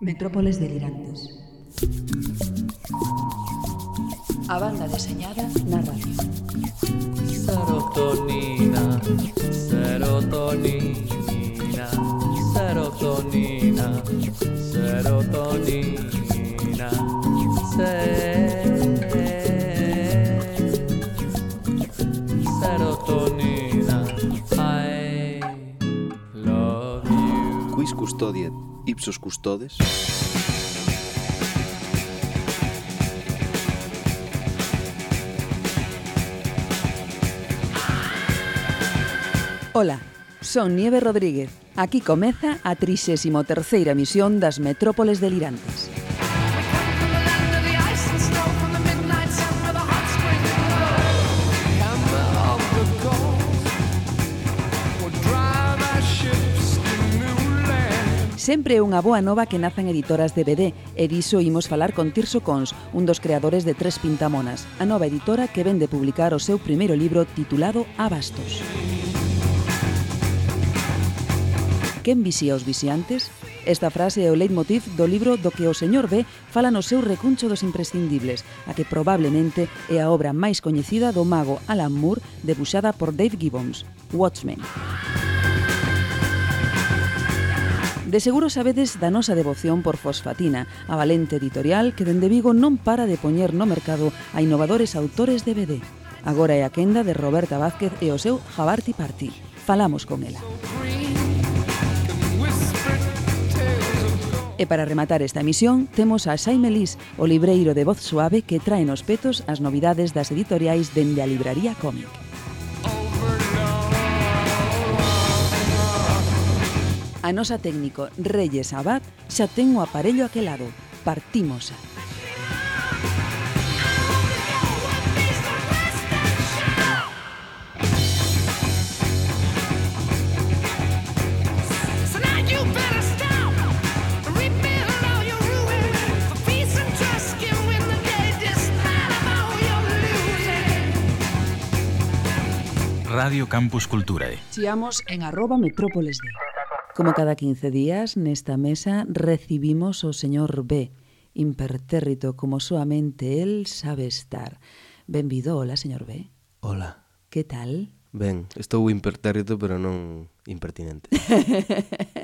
Metrópoles delirantes. A banda deseñada na radio. Serotonina, serotonina, serotonina, serotonina, se- serotonina. I love you. Quis custodiet Ipsos Custodes. Ola, son Nieve Rodríguez. Aquí comeza a 33ª emisión das Metrópoles delirantes. Sempre é unha boa nova que nazan editoras de BD e diso imos falar con Tirso Cons, un dos creadores de Tres Pintamonas, a nova editora que vende publicar o seu primeiro libro titulado Abastos. Quen vixía os vixiantes? Esta frase é o leitmotiv do libro do que o señor B fala no seu recuncho dos imprescindibles, a que probablemente é a obra máis coñecida do mago Alan Moore debuxada por Dave Gibbons, Watchmen. Watchmen. De seguro sabedes da nosa devoción por Fosfatina, a valente editorial que dende Vigo non para de poñer no mercado a innovadores autores de BD. Agora é a quenda de Roberta Vázquez e o seu Jabarti Party. Falamos con ela. E para rematar esta emisión, temos a Xaime Lís, o libreiro de voz suave que trae nos petos as novidades das editoriais dende a Libraría Cómic. A nosa técnico Reyes Abad xa ten o aparello aquelado. Partimos. Radio Campus Culturae. Siamos en arroba metrópoles de. Como cada 15 días, nesta mesa recibimos o señor B, impertérrito como soamente él sabe estar. Benvido, hola, señor B. Hola. Que tal? Ben, estou impertérrito, pero non impertinente.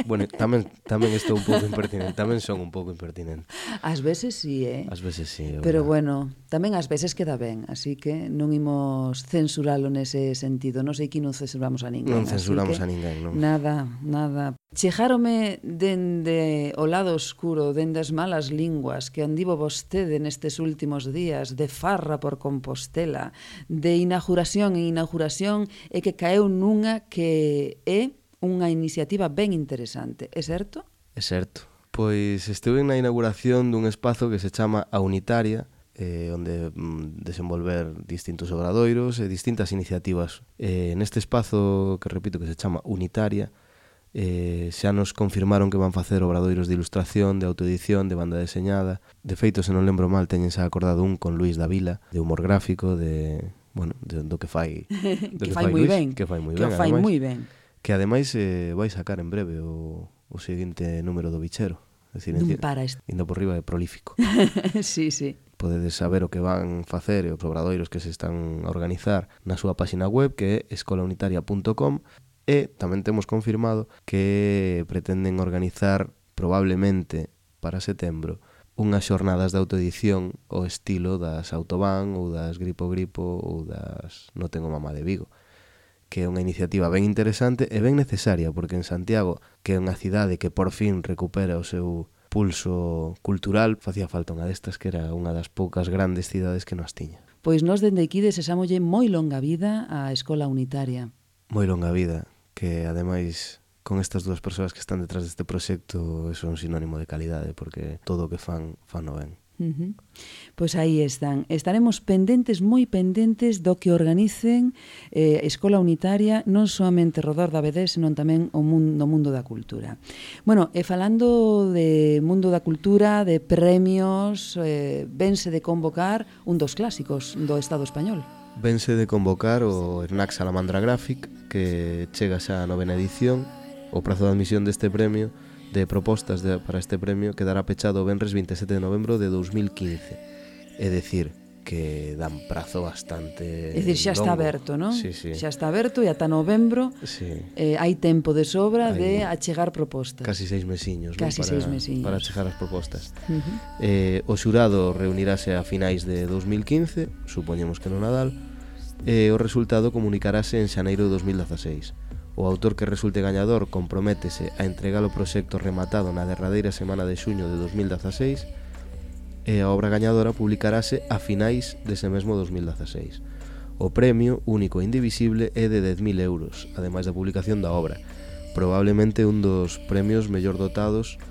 bueno, tamén tamén estou un pouco impertinente, tamén son un pouco impertinente. Ás veces sí, eh. Ás veces sí. Pero bueno, tamén ás veces queda ben, así que non imos censuralo nese sentido. Non sei que non censuramos a ninguén. Non censuramos a ninguén, non. Nada, nada. Chejárome dende o lado oscuro, dende as malas linguas que andivo vostede nestes últimos días de farra por Compostela, de inauguración en inauguración e que caeu nunha que é unha iniciativa ben interesante, é certo? É certo. Pois estuve na inauguración dun espazo que se chama A Unitaria, eh, onde mm, desenvolver distintos obradoiros e distintas iniciativas. Eh, neste espazo que repito que se chama Unitaria, eh, xa nos confirmaron que van facer obradoiros de ilustración, de autoedición, de banda deseñada. De feito, se non lembro mal, teñen xa acordado un con Luis Davila, de humor gráfico, de, bueno, de, do que fai... Do que, que fai, fai moi ben. Que fai moi ben, Que fai moi ben que ademais eh, vai sacar en breve o, o seguinte número do bichero. É Decir, non para isto. Indo por riba é prolífico. sí, sí. Podedes saber o que van facer e os obradoiros que se están a organizar na súa páxina web que é escolaunitaria.com e tamén temos confirmado que pretenden organizar probablemente para setembro unhas xornadas de autoedición ao estilo das Autobahn ou das Gripo Gripo ou das No Tengo Mamá de Vigo que é unha iniciativa ben interesante e ben necesaria, porque en Santiago, que é unha cidade que por fin recupera o seu pulso cultural, facía falta unha destas que era unha das poucas grandes cidades que nos tiña. Pois nós dende aquí desesámolle moi longa vida á Escola Unitaria. Moi longa vida, que ademais con estas dúas persoas que están detrás deste proxecto eh, é un sinónimo de calidade, porque todo o que fan, fan o ben. Uh -huh. Pois aí están. Estaremos pendentes, moi pendentes do que organicen eh, Escola Unitaria, non soamente Rodor da BD, senón tamén o mundo, no mundo da cultura. Bueno, e falando de mundo da cultura, de premios, eh, vense de convocar un dos clásicos do Estado español. Vense de convocar o Hernax Salamandra Graphic, que chega xa a novena edición. O prazo de admisión deste premio de propostas de, para este premio quedará pechado o venres 27 de novembro de 2015. É decir, que dan prazo bastante É dicir, xa longo. está aberto, non? Sí, sí. Xa está aberto e ata novembro sí. eh, hai tempo de sobra hai de achegar propostas. Casi seis mesiños, Casi non? Para, seis mesiños. Para achegar as propostas. Uh -huh. eh, o xurado reunirase a finais de 2015, supoñemos que no Nadal, e eh, o resultado comunicarase en xaneiro de 2016. O autor que resulte gañador comprométese a entregar o proxecto rematado na derradeira semana de xuño de 2016 e a obra gañadora publicarase a finais dese mesmo 2016. O premio, único e indivisible, é de 10.000 euros, ademais da publicación da obra, probablemente un dos premios mellor dotados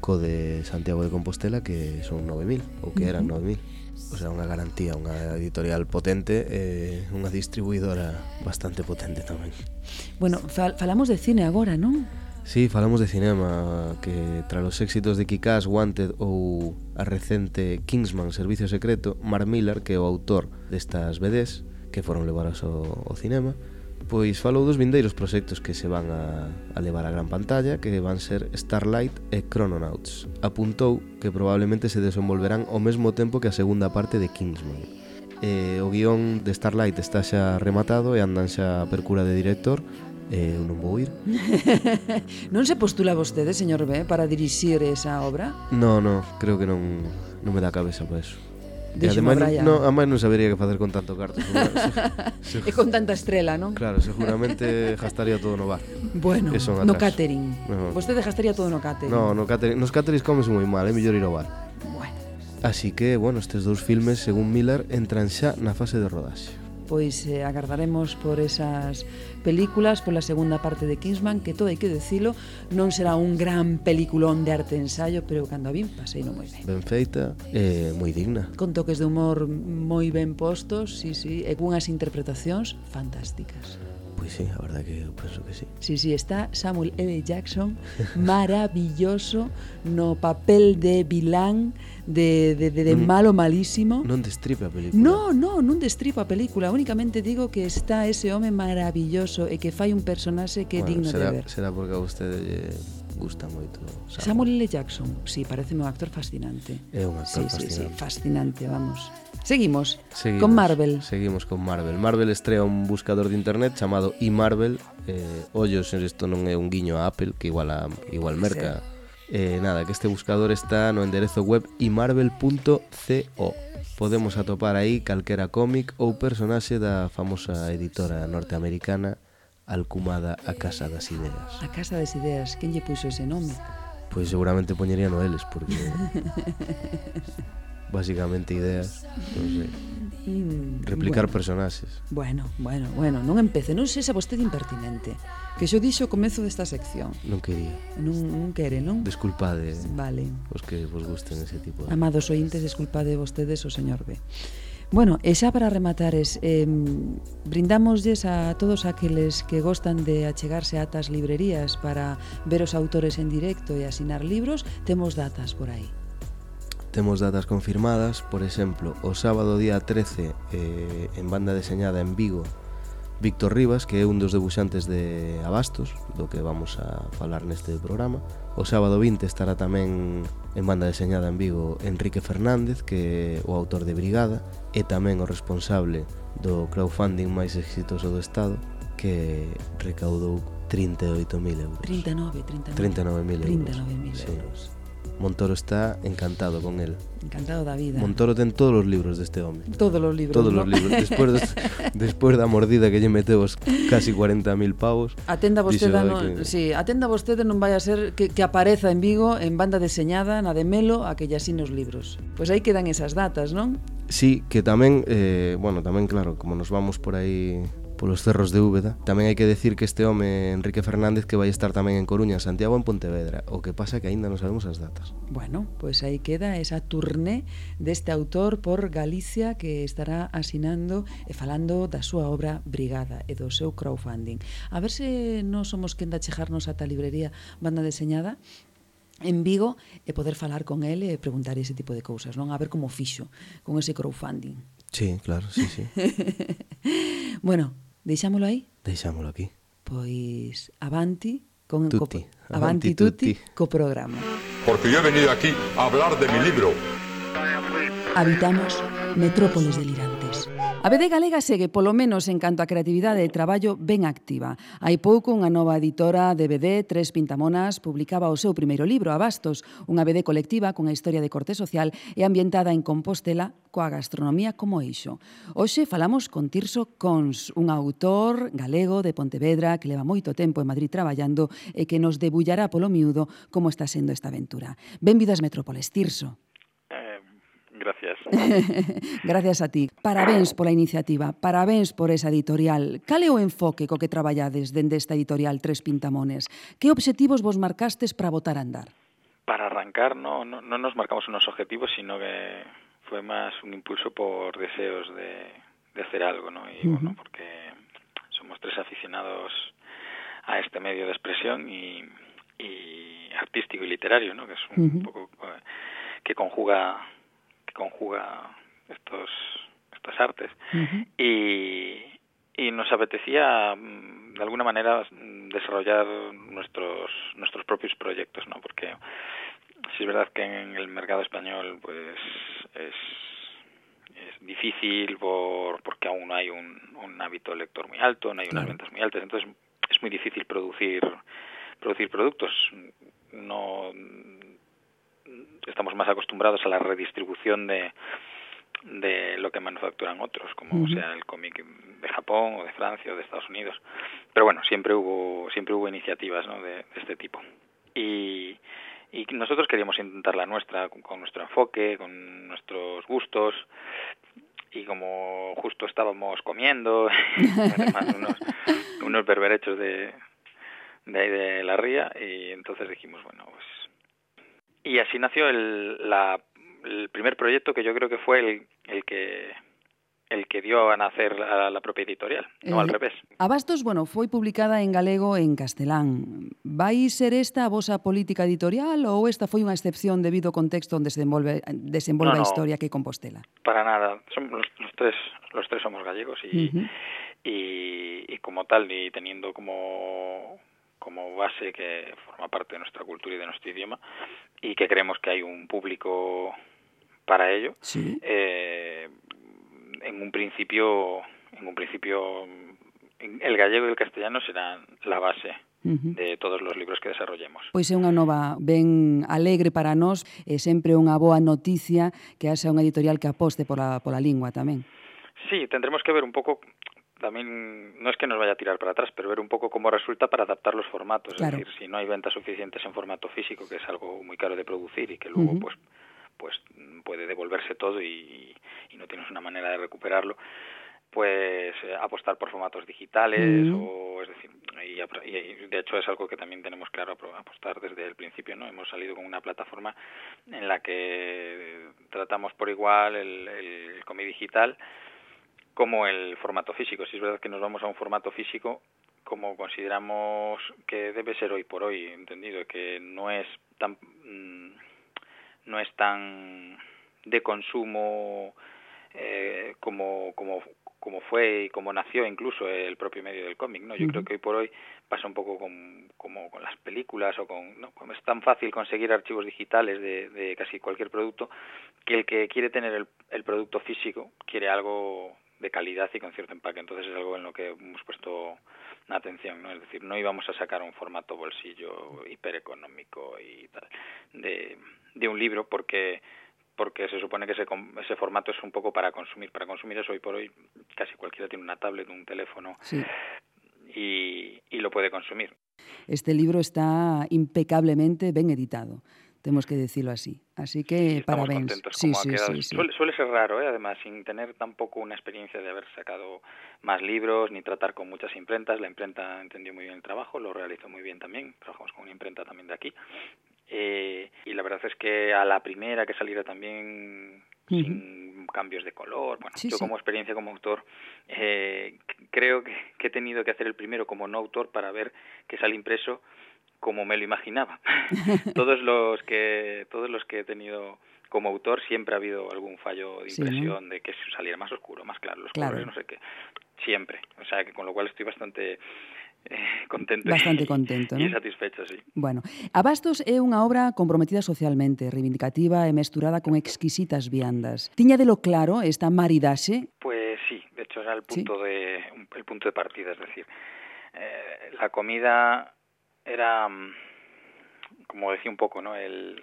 co de Santiago de Compostela que son 9000 ou que eran 9000 o sea, unha garantía, unha editorial potente e eh, unha distribuidora bastante potente tamén. Bueno, fal falamos de cine agora, non? Sí, falamos de cinema que tras os éxitos de Kikás, Wanted ou a recente Kingsman, Servicio Secreto Mark Miller, que é o autor destas BDs que foron levadas ao, ao cinema pois falou dos vindeiros proxectos que se van a, a levar á gran pantalla, que van ser Starlight e Chrononauts. Apuntou que probablemente se desenvolverán ao mesmo tempo que a segunda parte de Kingsman. Eh, o guión de Starlight está xa rematado e andan xa a percura de director, eh, eu non vou ir. non se postula vostede, señor B, para dirixir esa obra? No, no, creo que non, non me dá cabeza para eso. Dixo ademais, Brian. No, a non sabería que facer con tanto carto. se, e con tanta estrela, non? Claro, seguramente gastaría todo no bar. Bueno, no catering. No. Vostede gastaría todo no catering. No, no catering. Nos caterings comes moi mal, é eh? mellor ir ao bar. Bueno. Así que, bueno, estes dous filmes, según Miller, entran xa na fase de rodaxe pois eh, agardaremos por esas películas, pola segunda parte de Kingsman, que todo hai que decilo, non será un gran peliculón de arte ensayo, pero cando a vin pasei non moi ben. Ben feita, eh, moi digna. Con toques de humor moi ben postos, sí, sí, e cunhas interpretacións fantásticas. Pois sí, a verdade que eu penso que sí. Sí, sí, está Samuel L. Jackson maravilloso no papel de vilán de, de, de, de malo malísimo. Non destripa a película. No, no, non destripa a película. Únicamente digo que está ese home maravilloso e que fai un personaxe que bueno, é digno será, de ver. Será porque a usted lle gusta moito. Samuel, Samuel L. Jackson, sí, parece un actor fascinante. É un actor sí, fascinante. Sí, sí, fascinante, vamos. Seguimos, seguimos con Marvel. Seguimos con Marvel. Marvel estrea un buscador de internet chamado eMarvel. Eh, ollos, isto non é un guiño a Apple, que igual a, igual merca. Sí Eh, nada, que este buscador está no enderezo web imarvel.co. Podemos atopar aí calquera cómic ou personaxe da famosa editora norteamericana alcumada A Casa das Ideas. A Casa das Ideas, quen lle puxo ese nome? Pois seguramente poñería noeles, porque... basicamente ideas, non sei. Mm, Replicar bueno. personaxes. Bueno, bueno, bueno, non empece, non sexa vostede impertinente. Que xo dixo o comezo desta sección. Non quería. Non, non quere, non? Desculpade. Vale. Os que vos gusten ese tipo de... Amados ointes, desculpade vostedes o señor B. Bueno, e xa para rematar es, eh, brindámoslles a todos aqueles que gostan de achegarse a atas librerías para ver os autores en directo e asinar libros, temos datas por aí. Temos datas confirmadas, por exemplo, o sábado día 13 eh, en banda deseñada en Vigo Víctor Rivas, que é un dos debuxantes de Abastos, do que vamos a falar neste programa. O sábado 20 estará tamén en banda deseñada en Vigo Enrique Fernández, que é o autor de Brigada, e tamén o responsable do crowdfunding máis exitoso do Estado, que recaudou 38.000 euros. 39, 39.000 39 euros. 39.000 euros. Sí. Montoro está encantado con él. Encantado da vida. Montoro ten todos os libros deste home. Todos os libros. Todos ¿no? os libros. Despois, des, despois da mordida que lle meteu os casi 40.000 pavos. Atenda vostede, no, que... sí, atenda vostede non vai a ser que, que apareza en Vigo en banda deseñada na de Melo a que lle asine os libros. Pois aí quedan esas datas, non? Sí, que tamén, eh, bueno, tamén claro, como nos vamos por aí polos cerros de Úbeda. Tamén hai que decir que este home, Enrique Fernández, que vai estar tamén en Coruña, Santiago en Pontevedra. O que pasa que aínda non sabemos as datas. Bueno, pois pues aí queda esa turné deste autor por Galicia que estará asinando e falando da súa obra Brigada e do seu crowdfunding. A ver se non somos quen de achejarnos ata a librería Banda Deseñada en Vigo e poder falar con ele e preguntar ese tipo de cousas, non? A ver como fixo con ese crowdfunding. Sí, claro, sí, sí. bueno, Deixámolo aí? Deixámolo aquí. Pois avanti con tutti. Co, avanti, avanti tutti, tutti co programa. Porque yo he venido aquí a hablar de mi libro. Habitamos metrópoles delirantes. A BD Galega segue, polo menos en canto a creatividade e traballo, ben activa. Hai pouco unha nova editora de BD, Tres Pintamonas, publicaba o seu primeiro libro, Abastos, unha BD colectiva con a historia de corte social e ambientada en Compostela coa gastronomía como eixo. Hoxe falamos con Tirso Cons, un autor galego de Pontevedra que leva moito tempo en Madrid traballando e que nos debullará polo miúdo como está sendo esta aventura. Benvido ás Metrópoles, Tirso. Gracias. Gracias a ti. Parabéns pola iniciativa, parabéns por esa editorial. Cal é o enfoque co que traballades dende esta editorial Tres Pintamones? Que obxectivos vos marcastes para botar a andar? Para arrancar no, no, no nos marcamos unos objetivos, sino que fue más un impulso por deseos de, de hacer algo, ¿no? Y bueno, porque somos tres aficionados a este medio de expresión y, y artístico y literario, ¿no? Que es un Ujú. poco eh, que conjuga que conjuga estos estas artes. Y, y nos apetecía mm, de alguna manera mm, desarrollar nuestros nuestros propios proyectos no porque sí es verdad que en el mercado español pues es es difícil por porque aún no hay un, un hábito lector muy alto no hay unas Claro. ventas muy altas. Entonces es muy difícil producir producir productos. No estamos más acostumbrados a la redistribución de de lo que manufacturan otros, como sea el cómic de Japón o de Francia o de Estados Unidos. Pero bueno, siempre hubo siempre hubo iniciativas ¿no? de, de este tipo. Y, y nosotros queríamos intentar la nuestra con, con nuestro enfoque, con nuestros gustos. Y como justo estábamos comiendo, además unos, unos berberechos de, de ahí de la ría, y entonces dijimos, bueno, pues y así nació el, la, el primer proyecto que yo creo que fue el, el que el que dio a nacer a la propia editorial, no Eh, al revés. Abastos, bueno, foi publicada en galego e en castelán. Vai ser esta a vosa política editorial ou esta foi unha excepción debido ao contexto onde se desenvolve, desenvolve No, a historia que Compostela? Para nada, somos los, los tres los tres somos gallegos y, Ujú. y, y como tal y teniendo como como base que forma parte de nuestra cultura y de nuestro idioma y que creemos que hay un público para ello. Sí. Eh, en un principio, en un principio, el gallego y el castellano serán la base de todos los libros que desarrollemos. Pois é unha nova ben alegre para nós e sempre unha boa noticia que haxa unha editorial que aposte pola, pola lingua tamén. Sí, tendremos que ver un poco también no es que nos vaya a tirar para atrás, pero ver un poco cómo resulta para adaptar los formatos. Claro. Es decir, si no hay ventas suficientes en formato físico, que es algo muy caro de producir y que luego pues pues puede devolverse todo y, y no tienes una manera de recuperarlo, pues eh, apostar por formatos digitales o es decir y, y- de hecho es algo que también tenemos claro apostar desde el principio no hemos salido con una plataforma en la que tratamos por igual el, el digital como el formato físico. Si es verdad que nos vamos a un formato físico como consideramos que debe ser hoy por hoy, entendido que no es tan mm, no es tan de consumo eh, como como como fue y como nació incluso el propio medio del cómic, ¿no? Yo creo que hoy por hoy pasa un poco con, como con las películas o con, ¿no? Es tan fácil conseguir archivos digitales de, de casi cualquier producto que el que quiere tener el, el producto físico quiere algo de calidad y con cierto empaque. Entonces es algo en lo que hemos puesto atención, ¿no? Es decir, no íbamos a sacar un formato bolsillo hipereconómico y tal de, de un libro porque porque se supone que ese, ese formato es un poco para consumir. Para consumir eso hoy por hoy casi cualquiera tiene una tablet, un teléfono Sí. y, y lo puede consumir. Este libro está impecablemente ben editado. Temos que decirlo así. Así que estamos parabéns. contentos Sí, como ha sí, quedado. sí, sí. Suele, suele ser raro, ¿eh? además, sin tener tampoco una experiencia de haber sacado más libros ni tratar con muchas imprentas. La imprenta entendió muy bien el trabajo, lo realizó muy bien también. Trabajamos con una imprenta también de aquí. Eh, y la verdad es que a la primera que saliera también sin cambios de color, bueno, Sí, yo sí. como experiencia como autor eh, creo que, que he tenido que hacer el primero como no autor para ver que sale impreso como me lo imaginaba. todos los que todos los que he tenido como autor siempre ha habido algún fallo de impresión de que saliera más oscuro, más claro, los Claro. colores, no sé qué. Siempre. O sea, que con lo cual estoy bastante eh, contento. Bastante y- contento, Y satisfecho, sí. Bueno, Abastos é unha obra comprometida socialmente, reivindicativa e mesturada con exquisitas viandas. Tiña de lo claro esta maridaxe Pues sí, de hecho era el Sí. punto de el punto de partida, es decir, eh, la comida era, mm, como decía un poco, ¿no? El,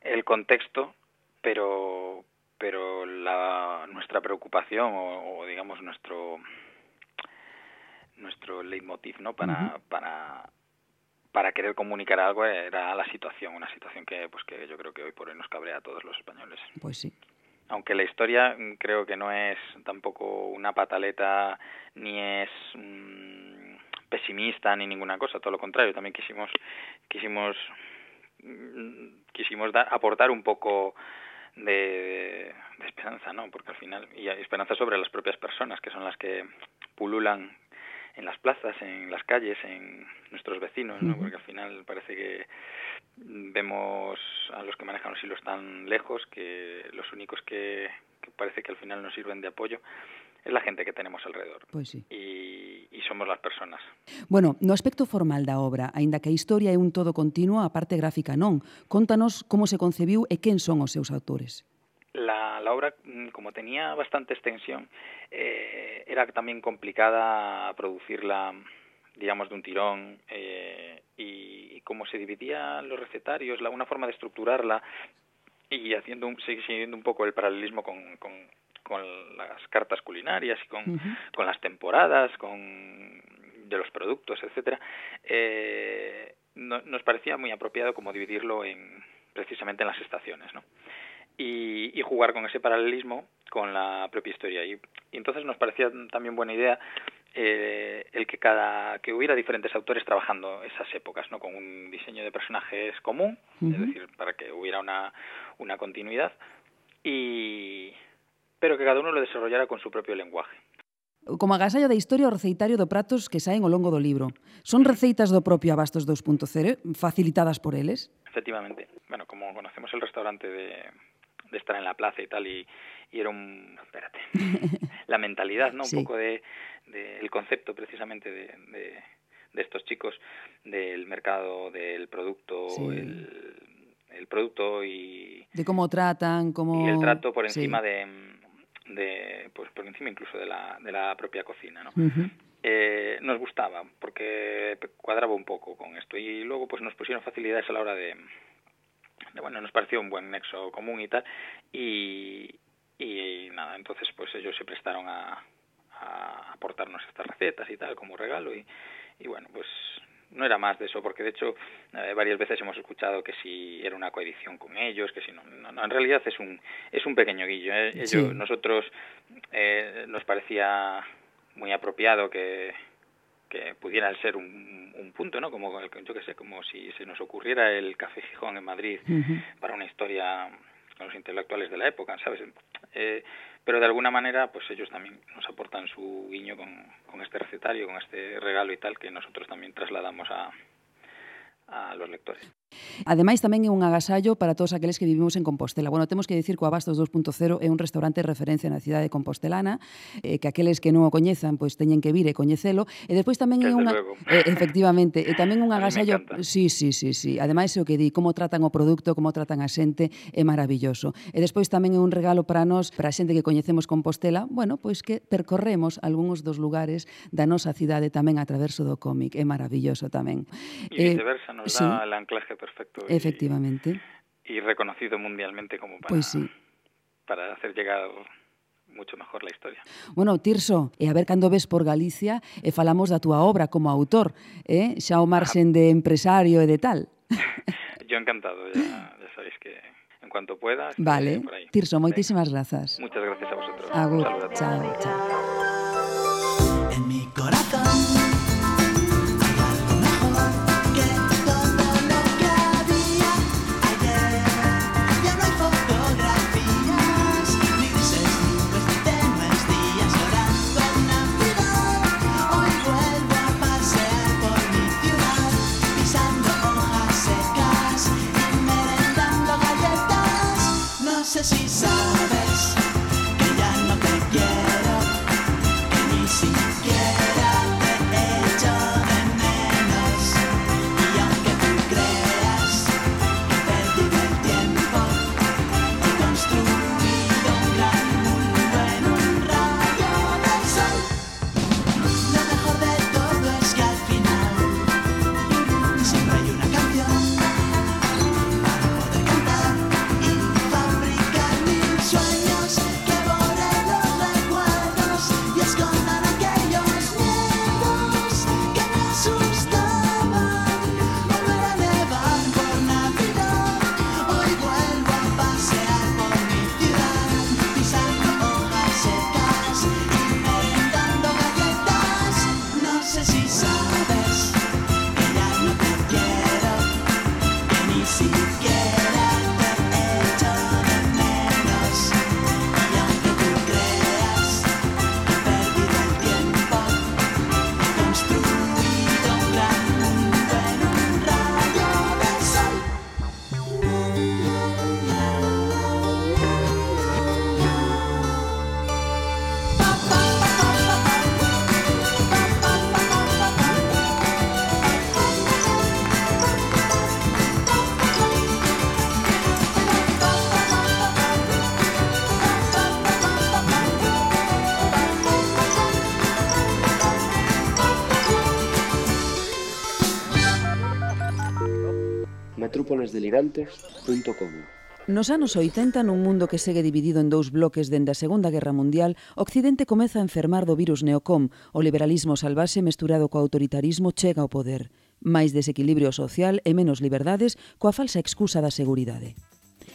el contexto, pero pero la nuestra preocupación o, o, digamos nuestro nuestro leitmotiv, ¿no? Para para para querer comunicar algo era la situación, una situación que pues que yo creo que hoy por hoy nos cabrea a todos los españoles Pois sí. aunque la historia mm, creo que no es tampoco una pataleta ni es mm, pesimista ni ninguna cosa, todo lo contrario, también quisimos quisimos mm, quisimos dar, aportar un poco de, de esperanza, ¿no? Porque al final y esperanza sobre las propias personas que son las que pululan en las plazas, en las calles, en nuestros vecinos, ¿no? Porque al final parece que vemos a los que manejan los hilos tan lejos que los únicos que, que parece que al final nos sirven de apoyo es la gente que tenemos alrededor Pois sí. y, y somos las personas. Bueno, no aspecto formal da obra, aínda que a historia é un todo continuo, a parte gráfica non. Contanos como se concebiu e quen son os seus autores. La, la obra, mm, como tenía bastante extensión, eh, era también complicada producirla, digamos, de un tirón eh, y, y como se dividían los recetarios, la, una forma de estructurarla y haciendo un, sig- siguiendo un poco el paralelismo con, con, con las cartas culinarias y con, con las temporadas, con de los productos, etcétera, eh, no- nos parecía muy apropiado como dividirlo en precisamente en las estaciones, ¿no? y, y jugar con ese paralelismo con la propia historia. Y, y entonces nos parecía también buena idea eh, el que cada que hubiera diferentes autores trabajando esas épocas, ¿no? Con un diseño de personajes común, es decir, para que hubiera una, una continuidad y pero que cada uno lo desarrollara con su propio lenguaje. Como agasallo da historia o receitario do pratos que saen ao longo do libro. Son receitas do propio Abastos 2.0, facilitadas por eles? Efectivamente. Bueno, como conocemos el restaurante de, de estar en la plaza y tal, y, y era un... Espérate. la mentalidad, ¿no? Un Sí. poco de, de- el concepto precisamente de, de, de estos chicos, del mercado, del producto, Sí. el, el producto y, De como tratan, como... y el trato por Sí. encima de, de... Pues por encima incluso de la, de la propia cocina, ¿no? Eh, nos gustaba porque cuadraba un poco con esto. Y luego pues nos pusieron facilidades a la hora de, de, bueno nos pareció un buen nexo común y tal. Y, y nada entonces pues ellos se prestaron a, a aportarnos estas recetas y tal como regalo y, y bueno pues no era más de eso porque de hecho eh, varias veces hemos escuchado que si era una coedición con ellos que si no, no, no, en realidad es un es un pequeño guillo ¿eh? Ellos- Sí. nosotros eh, nos parecía muy apropiado que, que pudiera ser un, un punto, ¿no? Como yo que sé, como si se nos ocurriera el Café Gijón en Madrid para una historia con los intelectuales de la época, ¿sabes? Eh, pero de alguna manera, pues ellos también nos aportan su guiño con, con este recetario, con este regalo y tal, que nosotros también trasladamos a, a los lectores. Ademais, tamén é un agasallo para todos aqueles que vivimos en Compostela. Bueno, temos que dicir que o Abastos 2.0 é un restaurante de referencia na cidade de Compostelana, eh, que aqueles que non o coñezan, pois teñen que vir e coñecelo. E despois tamén Desde é unha... Eh, efectivamente, e tamén un agasallo... Sí, sí, sí, sí. Ademais, é o que di, como tratan o produto, como tratan a xente, é maravilloso. E despois tamén é un regalo para nós, para a xente que coñecemos Compostela, bueno, pois que percorremos algúns dos lugares da nosa cidade tamén a traverso do cómic. É maravilloso tamén. E eh, viceversa, nos eh, dá sí. anclaje perfecto Efectivamente. y reconocido mundialmente como para, Pois sí. para hacer llegar mucho mejor la historia. Bueno, Tirso, e a ver cando ves por Galicia e falamos da túa obra como autor, eh? xa o marxen de empresario e de tal. Yo encantado, ya, ya sabéis que en cuanto pueda. Vale. por ahí. Tirso, moitísimas grazas. Muchas gracias a vosotros. Agur, chao, chao. En mi corazón microfonesdelirantes.com Nos anos 80, nun mundo que segue dividido en dous bloques dende a Segunda Guerra Mundial, Occidente comeza a enfermar do virus neocom, o liberalismo salvaxe mesturado co autoritarismo chega ao poder. Máis desequilibrio social e menos liberdades coa falsa excusa da seguridade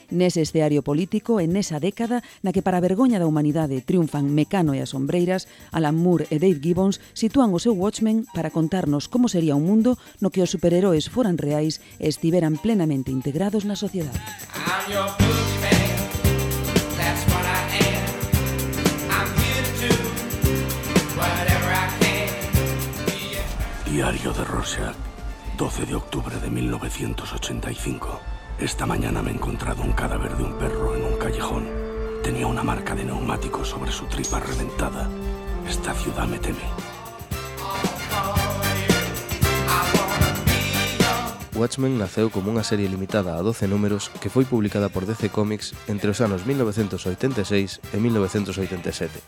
nese esceario político e nesa década na que para a vergoña da humanidade triunfan Mecano e as Sombreiras, Alan Moore e Dave Gibbons sitúan o seu Watchmen para contarnos como sería un mundo no que os superheróis foran reais e estiveran plenamente integrados na sociedade. I'm your boogeyman. That's what I am. I'm here to do whatever I can. Diario de Rorschach, 12 de octubre de 1985. Esta mañana me he encontrado un cadáver de un perro en un callejón. Tenía una marca de neumático sobre su tripa reventada. Esta ciudad me teme. Watchmen naceu como unha serie limitada a 12 números que foi publicada por DC Comics entre os anos 1986 e 1987.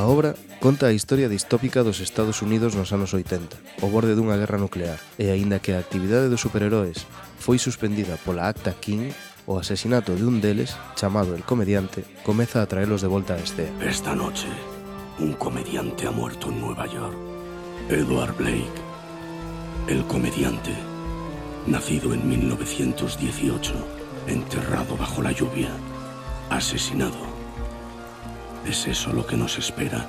A obra conta a historia distópica dos Estados Unidos nos anos 80, o borde dunha guerra nuclear, e aínda que a actividade dos superheróis foi suspendida pola Acta King, o asesinato de un deles, chamado el comediante, comeza a traelos de volta a este. Esta noche, un comediante ha muerto en Nueva York. Edward Blake, el comediante, nacido en 1918, enterrado bajo la lluvia, asesinado ¿Es eso lo que nos espera?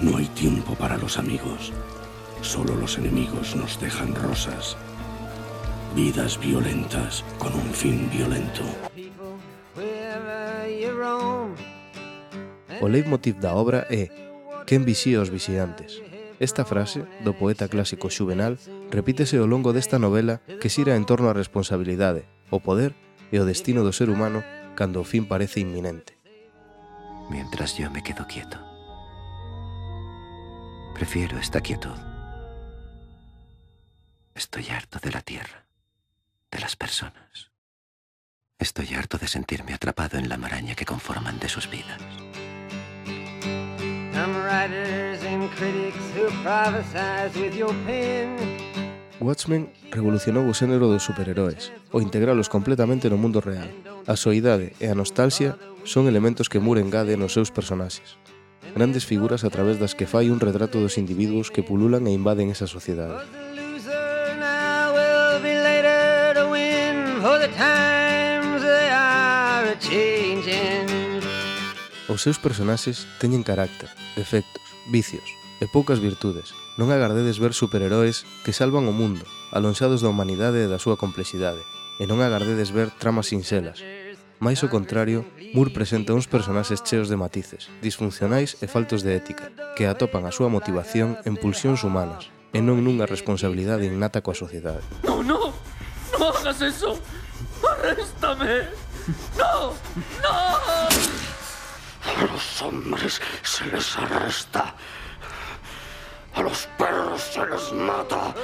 No hay tiempo para los amigos. Solo los enemigos nos dejan rosas. Vidas violentas con un fin violento. O leitmotiv da obra é Quen vixía os vixiantes? Esta frase, do poeta clásico Xuvenal, repítese ao longo desta novela que xira en torno á responsabilidade, o poder e o destino do ser humano cando o fin parece inminente. Mientras yo me quedo quieto. Prefiero esta quietud. Estoy harto de la tierra, de las personas. Estoy harto de sentirme atrapado en la maraña que conforman de sus vidas. Writers. Watchmen revolucionou o xénero dos superheróis, o integralos completamente no mundo real. A soidade e a nostalgia son elementos que Moore engade nos seus personaxes. Grandes figuras a través das que fai un retrato dos individuos que pululan e invaden esa sociedade. Os seus personaxes teñen carácter, defectos, vicios e poucas virtudes, non agardedes ver superheróis que salvan o mundo, alonxados da humanidade e da súa complexidade, e non agardedes ver tramas sinxelas. Mais o contrario, Moore presenta uns personaxes cheos de matices, disfuncionais e faltos de ética, que atopan a súa motivación en pulsións humanas, e non nunha responsabilidade innata coa sociedade. No, no! No hagas eso! Arréstame! No! No! A los hombres se les arresta a los perros se les mata.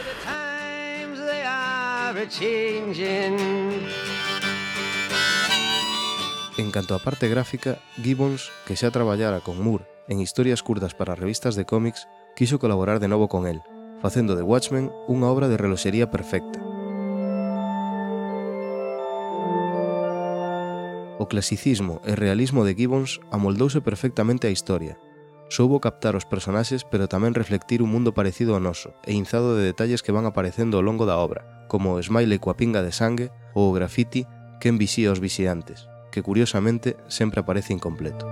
En canto á parte gráfica, Gibbons, que xa traballara con Moore en historias curtas para revistas de cómics, quiso colaborar de novo con el, facendo de Watchmen unha obra de reloxería perfecta. O clasicismo e realismo de Gibbons amoldouse perfectamente á historia, Soubo captar os personaxes pero tamén reflectir un mundo parecido ao noso e inzado de detalles que van aparecendo ao longo da obra, como o smile coa pinga de sangue ou o graffiti que envixía os vixiantes, que curiosamente sempre aparece incompleto.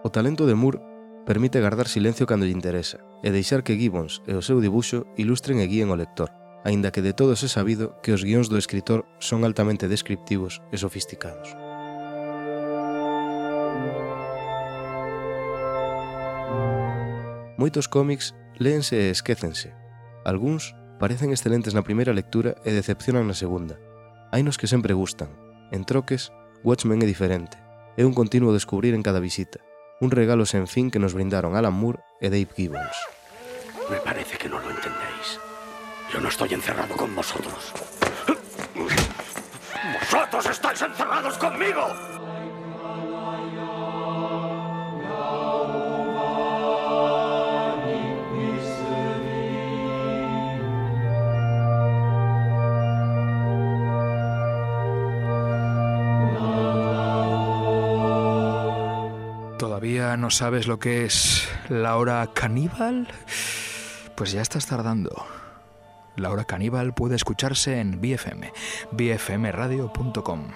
O talento de Moore permite gardar silencio cando lle interesa e deixar que Gibbons e o seu dibuxo ilustren e guíen o lector, aínda que de todos é sabido que os guións do escritor son altamente descriptivos e sofisticados. Moitos cómics léense e esquécense. Alguns parecen excelentes na primeira lectura e decepcionan na segunda. Hai nos que sempre gustan. En troques, Watchmen é diferente. É un continuo descubrir en cada visita. Un regalo sen fin que nos brindaron Alan Moore e Dave Gibbons. Me parece que non lo entendéis. Yo no estoy encerrado con vosotros. ¡Vosotros estáis encerrados conmigo! ¿Todavía no sabes lo que es la hora caníbal? Pues ya estás tardando. La hora caníbal puede escucharse en BFM, bfmradio.com,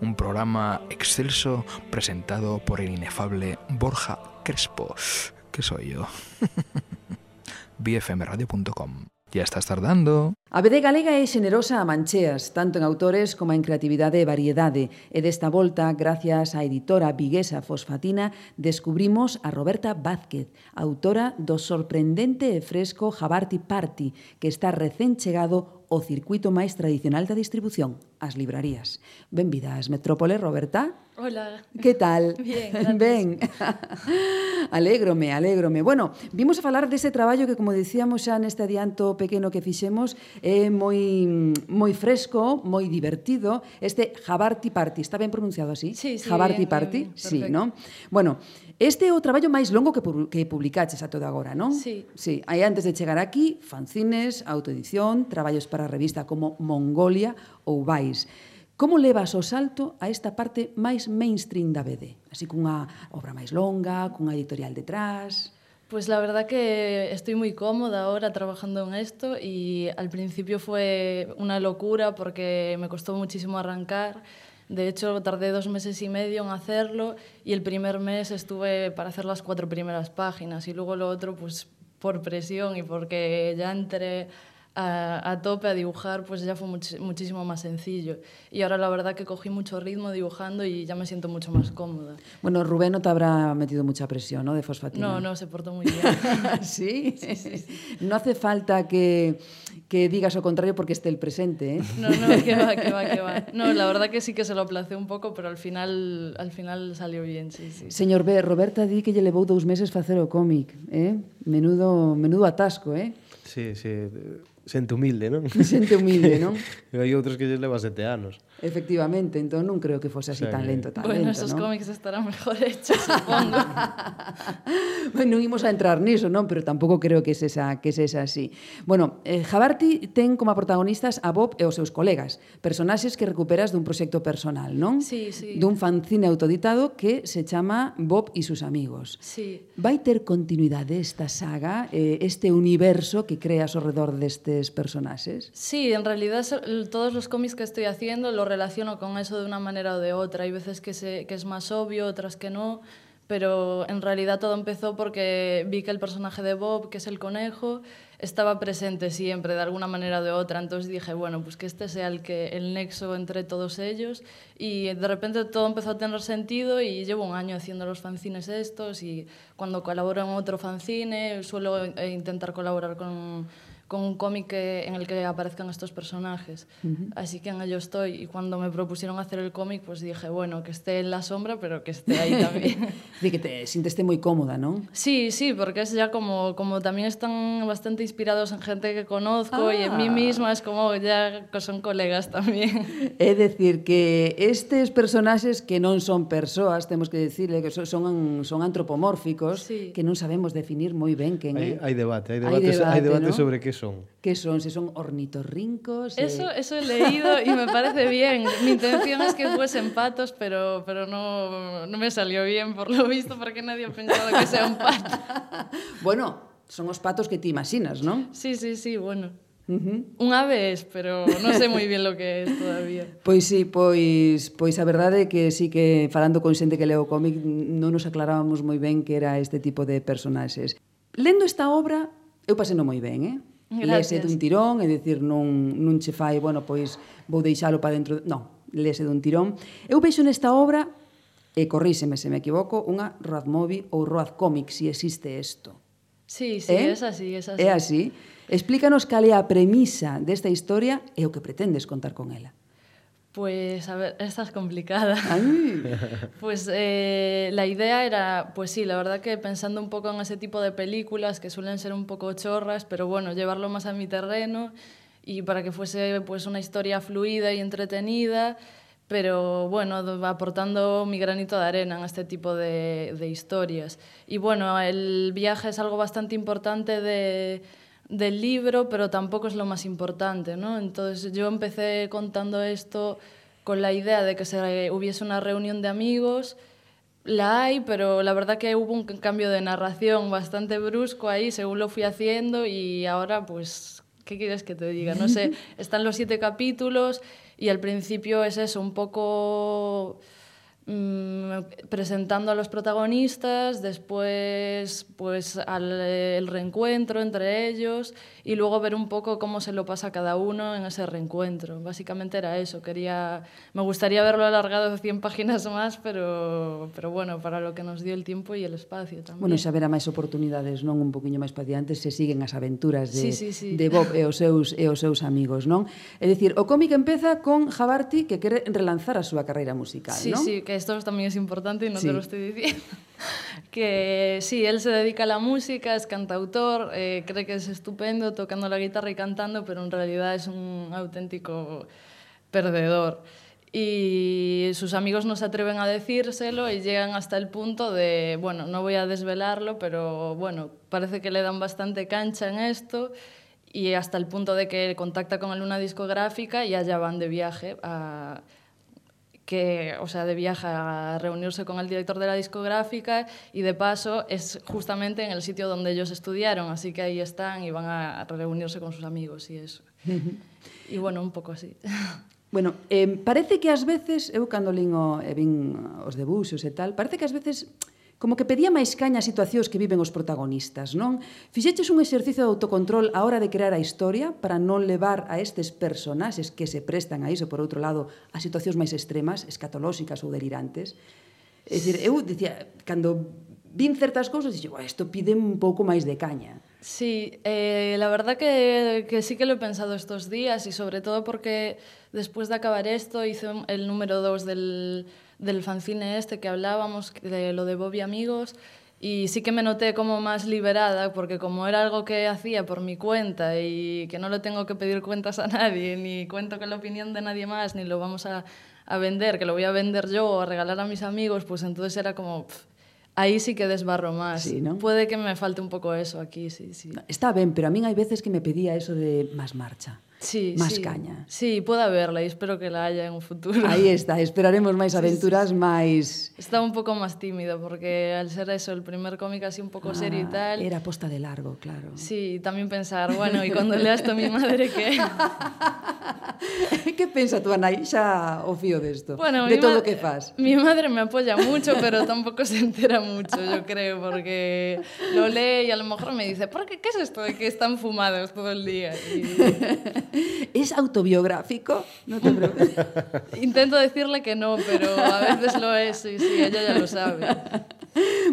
un programa excelso presentado por el inefable Borja Crespo, que soy yo. bfmradio.com. Ya estás tardando. A BD Galega é xenerosa a mancheas, tanto en autores como en creatividade e variedade. E desta volta, gracias á editora viguesa Fosfatina, descubrimos a Roberta Vázquez, autora do sorprendente e fresco Jabarti Party, que está recén chegado o circuito máis tradicional da distribución, as librarías. Benvida ás Metrópole, Roberta. Hola. Que tal? Bien, gracias. Ben. alégrome, alégrome. Bueno, vimos a falar dese traballo que, como dicíamos xa neste adianto pequeno que fixemos, é moi moi fresco, moi divertido, este Jabarti Party. Está ben pronunciado así? Sí, sí. Jabarti bien, Party, bien, sí, non? Bueno, Este é o traballo máis longo que, que publicaches a todo agora, non? Sí. sí. Aí antes de chegar aquí, fanzines, autoedición, traballos para a revista como Mongolia ou Vais. Como levas o salto a esta parte máis mainstream da BD? Así cunha obra máis longa, cunha editorial detrás... Pues la verdad que estoy muy cómoda ahora trabajando en esto y al principio fue una locura porque me costó muchísimo arrancar, De hecho, tardé dos meses y medio en hacerlo y el primer mes estuve para hacer las cuatro primeras páginas y luego lo otro pues por presión y porque ya entré a, a tope a dibujar, pues ya fue much- muchísimo más sencillo. Y ahora la verdad que cogí mucho ritmo dibujando y ya me siento mucho más cómoda. Bueno, Rubén no te habrá metido mucha presión, ¿no?, de fosfatina. No, no, se portó muy bien. ¿Sí? No hace falta que, que digas o contrario porque esté el presente, ¿eh? No, no, que va, que va, que va. No, la verdad que sí que se lo aplacé un pouco, pero al final, al final salió bien, sí, sí. Señor B, Roberta di que lle levou dous meses facer o cómic, eh? Menudo, menudo atasco, eh? Sí, sí, Xente humilde, non? Xente humilde, non? e hai outros que lle leva sete anos. Efectivamente, entón non creo que fose así o sea, tan lento, tan bueno, lento, esos non? cómics estarán mejor hechos, supongo. bueno, non imos a entrar niso, non? Pero tampouco creo que sesa, que sesa así. Bueno, eh, Jabarti ten como protagonistas a Bob e os seus colegas, personaxes que recuperas dun proxecto personal, non? Sí, sí. Dun fanzine autoditado que se chama Bob e sus amigos. Sí. Vai ter continuidade esta saga, eh, este universo que creas ao redor deste destes personaxes? Sí, en realidad todos los cómics que estoy haciendo lo relaciono con eso de una manera o de otra. Hay veces que es más obvio, otras que no, pero en realidad todo empezó porque vi que el personaje de Bob, que es el conejo, estaba presente siempre de alguna manera o de otra. Entonces dije, bueno, pues que este sea el, que, el nexo entre todos ellos. Y de repente todo empezó a tener sentido y llevo un año haciendo los fanzines estos y cuando colaboro en otro fanzine suelo eh, intentar colaborar con con un cómic en el que aparezcan estos personajes. Así que en ello estoy. Y cuando me propusieron hacer el cómic, pues dije, bueno, que esté en la sombra, pero que esté ahí también. Di que te sinteste moi cómoda, non? Sí, sí, porque es ya como, como también están bastante inspirados en gente que conozco y en mí Ah. misma es como ya que son colegas también. É decir que estes personaxes que non son persoas, temos que decirle que son son, son antropomórficos, Sí. que non sabemos definir moi ben quen é. hai debate, hai Hai debate, hai debate, debate ¿no? sobre que son? Que son? se son ornitorrincos. Eh... Eso, eso he leído y me parece bien. Mi intención es que fuesen patos, pero, pero no, no me salió bien, por lo visto, porque nadie ha pensado que sea un pato. bueno, son os patos que ti imaginas, ¿no? Sí, sí, sí, bueno. Uh -huh. Un ave pero non sei moi bien lo que é todavía. Pois sí, pois, pois a verdade é que sí que falando con xente que leo cómic non nos aclarábamos moi ben que era este tipo de personaxes. Lendo esta obra, eu paseno moi ben, eh? Gracias. Lese dun tirón, é dicir, non, non che fai, bueno, pois vou deixalo para dentro... Non, lese dun tirón. Eu vexo nesta obra, e corríseme se me equivoco, unha road movie ou road comic, se si existe isto. Sí, sí, é, eh? es así, es así. É así. Explícanos cal é a premisa desta historia e o que pretendes contar con ela. Pues, a ver, esta es complicada. Ay. Pues eh, la idea era, pues sí, la verdad que pensando un poco en ese tipo de películas que suelen ser un poco chorras, pero bueno, llevarlo más a mi terreno y para que fuese pues una historia fluida y entretenida, pero bueno, do- aportando mi granito de arena en este tipo de, de historias. Y bueno, el viaje es algo bastante importante de, del libro, pero tampoco es lo más importante, ¿no? Entonces yo empecé contando esto con la idea de que se hubiese una reunión de amigos. La hay, pero la verdad que hubo un cambio de narración bastante brusco ahí según lo fui haciendo y ahora pues, ¿qué quieres que te diga? No sé, están los siete capítulos y al principio es eso, un poco presentando a los protagonistas, después pues al el reencuentro entre ellos y luego ver un poco cómo se lo pasa cada uno en ese reencuentro. Básicamente era eso, quería me gustaría haberlo alargado 100 páginas más, pero pero bueno, para lo que nos dio el tiempo y el espacio también. Bueno, xa haberá máis oportunidades, non? Un poquinho máis pa diante se siguen as aventuras de, Sí, sí, sí. de Bob e os seus e os seus amigos, non? É dicir, o cómic empeza con Jabarti que quere relanzar a súa carreira musical, Sí, non? sí, que esto también es importante y no Sí. te lo estoy diciendo. que sí, él se dedica a la música, es cantautor, eh, cree que es estupendo tocando la guitarra y cantando, pero en realidad es un auténtico perdedor. Y sus amigos no se atreven a decírselo y llegan hasta el punto de, bueno, no voy a desvelarlo, pero bueno, parece que le dan bastante cancha en esto y hasta el punto de que contacta con él una discográfica y allá van de viaje a, que, o sea, de viaje a reunirse con el director de la discográfica y de paso es justamente en el sitio donde ellos estudiaron, así que ahí están y van a reunirse con sus amigos y eso. Y bueno, un poco así. Bueno, eh, parece que ás veces, eu cando lin o, e vin os debuxos e tal, parece que ás veces como que pedía máis caña as situacións que viven os protagonistas, non? Fixeches un exercicio de autocontrol á hora de crear a historia para non levar a estes personaxes que se prestan a iso, por outro lado, a situacións máis extremas, escatolóxicas ou delirantes. É dicir, eu dicía, cando vin certas cousas, dixo, isto pide un pouco máis de caña. Sí, eh, la verdad que, que sí que lo he pensado estos días y sobre todo porque después de acabar esto hice el número 2 del del fanzine este que hablábamos, de lo de Bobby Amigos, y sí que me noté como más liberada porque como era algo que hacía por mi cuenta y que no le tengo que pedir cuentas a nadie, ni cuento con la opinión de nadie más, ni lo vamos a, a vender, que lo voy a vender yo o a regalar a mis amigos, pues entonces era como... pff, Ahí sí que desbarro más. Sí, ¿no? Puede que me falte un poco eso aquí, sí, sí. Está ben, pero a min hai veces que me pedía eso de máis marcha. Sí, Más sí. caña. Sí, puede haberla y espero que la haya en un futuro. Aí está, esperaremos máis Sí, sí, aventuras máis... Estaba un poco más tímido porque al ser eso, el primer cómic así un poco serio y Ah, tal. Era posta de largo, claro. Sí, también pensar, bueno, y cuando lea esto a mi madre que... que pensa túa nai xa o fío desto? Bueno, de todo o ma- que faz. Mi madre me apoya mucho, pero tampoco se entera mucho, yo creo, porque lo lee y a lo mejor me dice, ¿por qué, qué es esto de que están fumados todo el día? Y ¿Es autobiográfico? No te preocupes. Intento decirle que no, pero a veces lo es, y sí, ella ya lo sabe.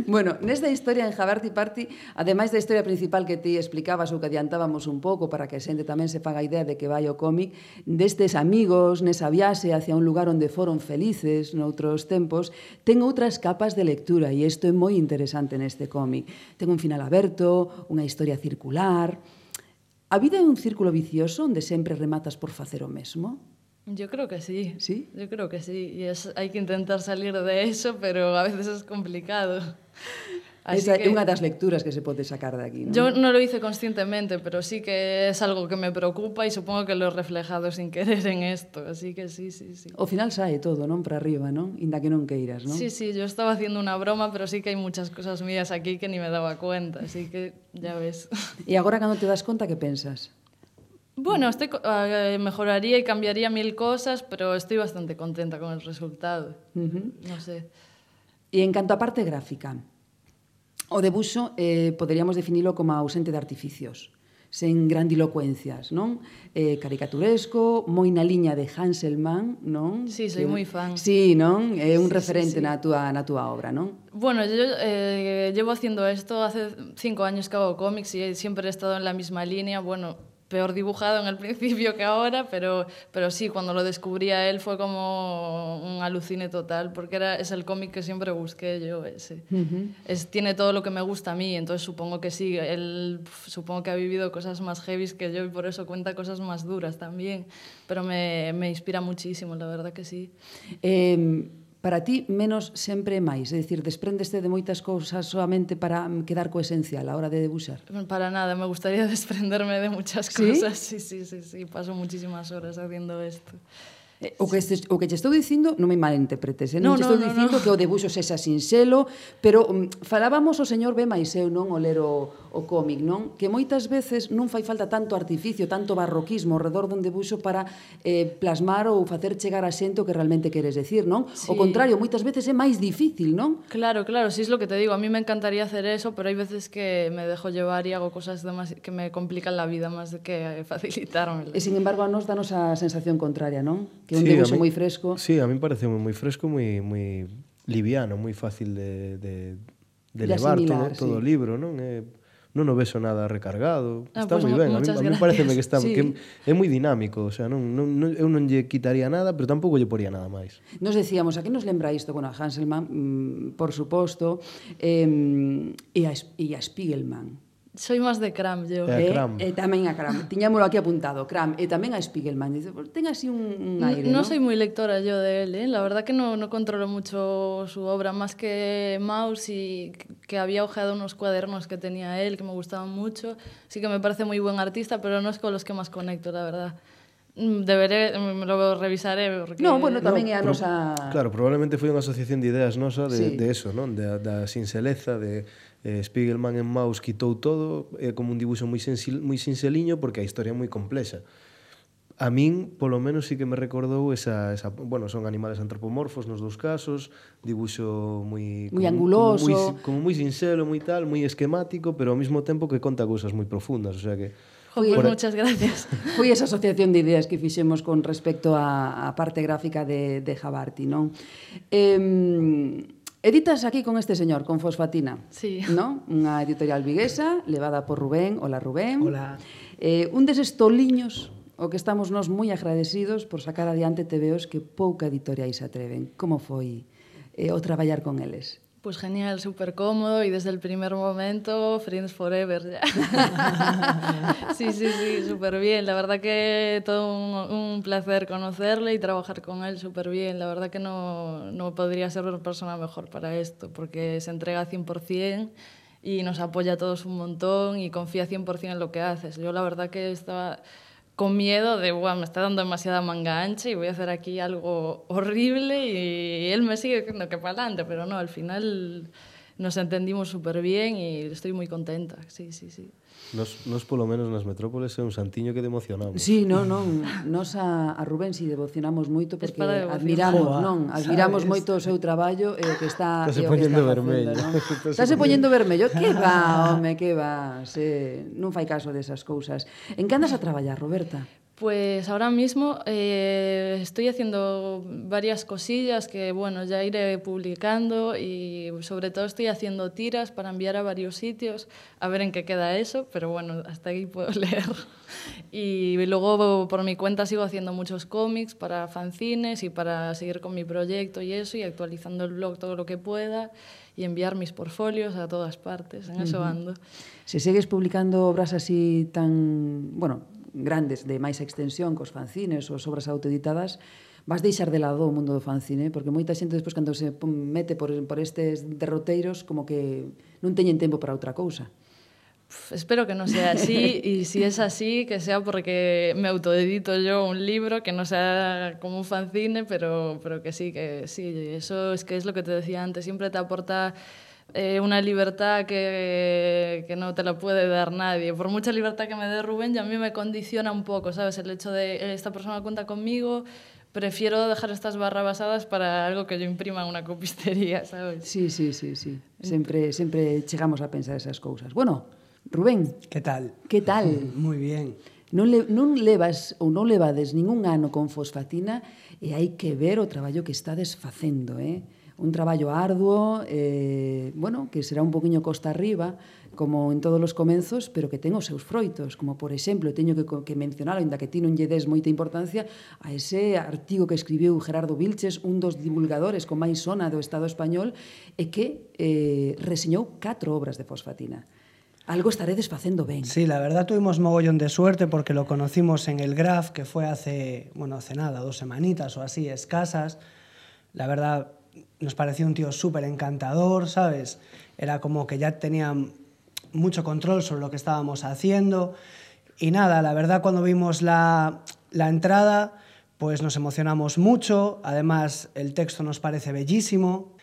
Bueno, nesta historia en Jabarti Party, ademais da historia principal que ti explicabas ou que adiantábamos un pouco para que a xente tamén se faga a idea de que vai o cómic, destes amigos, nesa viaxe hacia un lugar onde foron felices noutros tempos, ten outras capas de lectura e isto é moi interesante neste cómic. Ten un final aberto, unha historia circular, A vida é un círculo vicioso onde sempre rematas por facer o mesmo? Yo creo que sí. ¿Sí? Yo creo que sí. Y es, hay que intentar salir de eso, pero a veces es complicado. Así Esa é que... unha das lecturas que se pode sacar de aquí. ¿no? Yo non lo hice conscientemente, pero sí que es algo que me preocupa y supongo que lo he reflejado sin querer en esto. Así que sí, sí, sí. O final sae todo, non? Para arriba, non? Inda que non queiras, non? Sí, sí, yo estaba haciendo una broma, pero sí que hai muchas cosas mías aquí que ni me daba cuenta. Así que ya ves. E agora cando te das conta, que pensas? Bueno, estoy, eh, mejoraría y cambiaría mil cosas, pero estoy bastante contenta con el resultado. Uh -huh. No sé. E en canto a parte gráfica, O debuxo eh, poderíamos definilo como ausente de artificios, sen grandilocuencias, non? Eh, caricaturesco, moi na liña de Hanselman, non? Sí, soy moi fan. Sí, non? É eh, un sí, referente sí, sí. na túa na túa obra, non? Bueno, yo eh, llevo haciendo esto hace cinco años que hago cómics y siempre he estado en la misma línea, bueno, peor dibujado en el principio que ahora, pero, pero sí, cuando lo descubrí a él fue como un alucine total, porque era, es el cómic que siempre busqué yo. Ese. es, tiene todo lo que me gusta a mí, entonces supongo que sí. Él supongo que ha vivido cosas más heavy que yo y por eso cuenta cosas más duras también. Pero me, me inspira muchísimo, la verdad que sí. Eh, para ti menos sempre é máis, é dicir, despréndeste de moitas cousas solamente para quedar co esencial a hora de debuxar. Para nada, me gustaría desprenderme de muchas cousas. Sí, sí, sí, sí, sí. paso muchísimas horas haciendo isto. Eh, o que, este, o que te estou dicindo, non me malinterpretes, eh? non no, te estou no, dicindo no, no. que o debuxo sexa sinxelo, pero um, falábamos o señor B. Maiseu, non o lero o cómic, non? Que moitas veces non fai falta tanto artificio, tanto barroquismo ao redor dun debuxo para eh, plasmar ou facer chegar a xente o que realmente queres decir, non? Sí. O contrario, moitas veces é máis difícil, non? Claro, claro, si sí, es lo que te digo, a mí me encantaría hacer eso, pero hai veces que me dejo llevar e hago cosas demás que me complican la vida máis de que facilitarme. E sin embargo, a nos danos a sensación contraria, non? Que un sí, debuxo moi fresco. Sí, a mí parece moi fresco, moi moi liviano, moi fácil de, de, de, de levar todo, sí. todo o libro, non? É non o vexo nada recargado, ah, está pues moi ben, a mí, a mí pareceme que está sí. que é moi dinámico, o sea, non, non, non, eu non lle quitaría nada, pero tampouco lle poría nada máis. Nos decíamos, a que nos lembra isto? Bueno, a Hanselman, mm, por suposto, eh, e, a, e a Spiegelman, Soy máis de Cram, eu. Eh, Cram. E eh, tamén a Cram. Tiñámolo aquí apuntado, Cram. E eh, tamén a Spiegelman. Dice, ten así un, un aire, no ¿no? soy moi lectora yo de él, eh? La verdad que no, no controlo mucho su obra, más que Maus y que había ojeado unos cuadernos que tenía él, que me gustaban mucho. Sí que me parece moi buen artista, pero non es con los que máis conecto, la verdad. Mm, deberé, me lo revisaré. Porque... No, bueno, tamén é a nosa... Claro, probablemente foi unha asociación de ideas nosa de, sí. de eso, non? De, da sinceleza, de Eh, Spiegelman en Maus quitou todo, é eh, como un dibuixo moi, sensil, moi sinceliño porque a historia é moi complexa. A min, polo menos, sí que me recordou esa, esa bueno, son animales antropomorfos nos dous casos, dibuixo moi... Moi anguloso. Como, moi, como moi sincero, moi tal, moi esquemático, pero ao mesmo tempo que conta cousas moi profundas, o sea que... Joder, por... muchas gracias. Foi esa asociación de ideas que fixemos con respecto á parte gráfica de, de Jabarti, non? Eh, Editas aquí con este señor, con Fosfatina. Sí. ¿no? Unha editorial viguesa, levada por Rubén. Hola, Rubén. Hola. Eh, un deses toliños o que estamos nos moi agradecidos por sacar adiante TVOs que pouca editoriais atreven. Como foi eh, o traballar con eles? Pues genial, súper cómodo y desde el primer momento, Friends Forever ya. sí, sí, sí, súper bien. La verdad que todo un, placer conocerle y trabajar con él súper bien. La verdad que no, no podría ser una persona mejor para esto, porque se entrega 100% y nos apoya a todos un montón y confía 100% en lo que haces. Yo la verdad que estaba con miedo de, "Buah, me está dando demasiada manga ancha y voy a hacer aquí algo horrible y él me sigue diciendo que para adelante, pero no, al final nos entendimos super bien e estoy moi contenta. Sí, sí, sí. Nos, nos polo menos nas metrópoles é un santiño que democionamos. Sí, non, non. Nos a, a Rubén si devocionamos moito porque admiramos, Joa, non, admiramos ¿sabes? moito o seu traballo e o que está Estase poñendo vermello. Facendo, Estase poñendo vermello. Que va, home, que va. Se, non fai caso desas cousas. En que andas a traballar, Roberta? Pues ahora mismo eh, estoy haciendo varias cosillas que, bueno, ya iré publicando y sobre todo estoy haciendo tiras para enviar a varios sitios a ver en qué queda eso, pero bueno, hasta ahí puedo leer. Y luego por mi cuenta sigo haciendo muchos cómics para fanzines y para seguir con mi proyecto y eso y actualizando el blog todo lo que pueda y enviar mis portfolios a todas partes, en eso ando. Se segues publicando obras así tan, bueno, grandes de máis extensión cos fanzines ou obras autoeditadas, vas deixar de lado o mundo do fanzine, porque moita xente despois cando se mete por, por estes derroteiros como que non teñen tempo para outra cousa. Espero que non sea así e si es así, que sea porque me autoedito yo un libro que no sea como un fanzine, pero, pero que sí, que sí, eso es que es lo que te decía antes, siempre te aporta eh, una libertad que, que no te la puede dar nadie. Por mucha libertad que me dé Rubén, ya a mí me condiciona un poco, ¿sabes? El hecho de "Eh, esta persona cuenta conmigo, prefiero dejar estas barrabasadas para algo que yo imprima en una copistería, ¿sabes? Sí, sí, sí, sí. Sempre, sempre chegamos a pensar esas cousas. Bueno, Rubén, Que tal? que tal? Moi bien. Non, le, non levas ou non levades ningún ano con fosfatina e hai que ver o traballo que estades facendo, eh? un traballo arduo, eh, bueno, que será un poquinho costa arriba, como en todos os comenzos, pero que ten os seus froitos, como por exemplo, teño que, que mencionar, ainda que ti non lle des moita importancia, a ese artigo que escribiu Gerardo Vilches, un dos divulgadores con máis sona do Estado español, e que eh, reseñou catro obras de fosfatina. Algo estaredes facendo ben. Sí, la verdad tuvimos mogollón de suerte porque lo conocimos en el Graf, que fue hace, bueno, hace nada, dos semanitas o así, escasas. La verdad, nos pareció un tío súper encantador, ¿sabes? Era como que ya tenía mucho control sobre lo que estábamos haciendo. Y nada, la verdad cuando vimos la, la entrada, pues nos emocionamos mucho. Además, el texto nos parece bellísimo.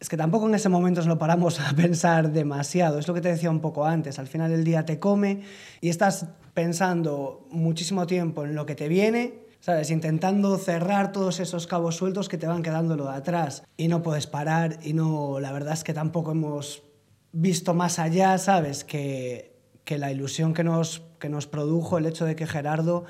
Es que tampoco en ese momento nos lo paramos a pensar demasiado. Es lo que te decía un poco antes. Al final del día te come y estás pensando muchísimo tiempo en lo que te viene, ¿sabes? Intentando cerrar todos esos cabos sueltos que te van quedando lo de atrás. Y no puedes parar y no, la verdad es que tampoco hemos visto más allá, ¿sabes? Que, que la ilusión que nos, que nos produjo el hecho de que Gerardo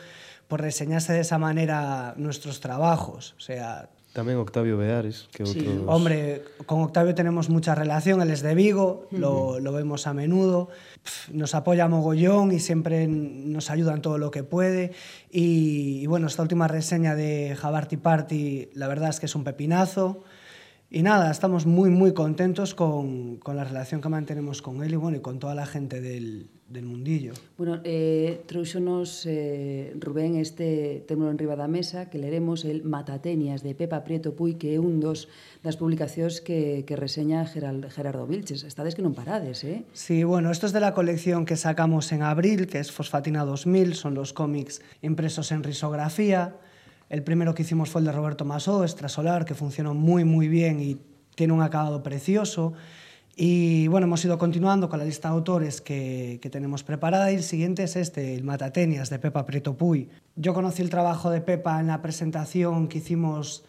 pues, reseñase de esa manera nuestros trabajos. O sea, Tamén Octavio Beares, que Sí. outros... Hombre, con Octavio tenemos mucha relación, él es de Vigo, lo, lo vemos a menudo, Pf, nos apoya mogollón y siempre nos ayuda en todo lo que puede. Y, y bueno, esta última reseña de Jabarti Party, la verdad es que es un pepinazo. Y nada, estamos muy, muy contentos con, con, la relación que mantenemos con él y, bueno, y con toda la gente del, del mundillo. Bueno, eh, trouxonos eh, Rubén este témolo en riba da mesa que leremos el Matatenias de Pepa Prieto Puy que é un dos das publicacións que, que reseña Gerald, Gerardo Vilches. Estades que non parades, eh? Sí, bueno, esto es de la colección que sacamos en abril, que es Fosfatina 2000, son los cómics impresos en risografía, El primero que hicimos fue el de Roberto Masó, Extrasolar, que funcionó muy, muy bien y tiene un acabado precioso. Y bueno, hemos ido continuando con la lista de autores que, que tenemos preparada y el siguiente es este, el Matatenias de Pepa Prieto Puy. Yo conocí el trabajo de Pepa en la presentación que hicimos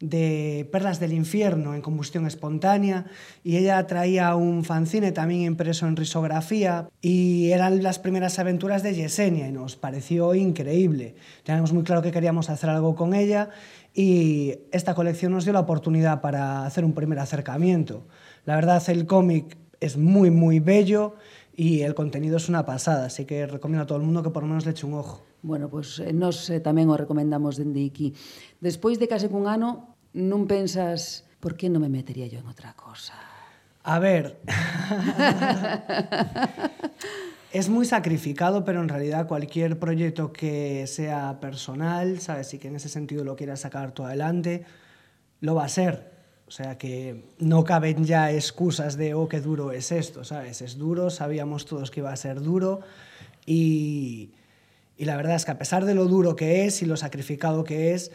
de Perlas del Infierno en combustión espontánea y ella traía un fanzine también impreso en risografía y eran las primeras aventuras de Yesenia y nos pareció increíble. Teníamos muy claro que queríamos hacer algo con ella y esta colección nos dio la oportunidad para hacer un primer acercamiento. La verdad el cómic es muy muy bello y el contenido es una pasada, así que recomiendo a todo el mundo que por lo menos le eche un ojo. Bueno, pois eh, nos eh, tamén o recomendamos dende aquí. Despois de case cun ano, non pensas, por que non me metería yo en outra cosa? A ver. es muy sacrificado, pero en realidad cualquier proyecto que sea personal, ¿sabes? Y que en ese sentido lo quieras sacar tú adelante, lo va a ser. O sea que no caben ya excusas de, oh, qué duro es esto, ¿sabes? Es duro, sabíamos todos que iba a ser duro y, y la verdad es que a pesar de lo duro que es y lo sacrificado que es,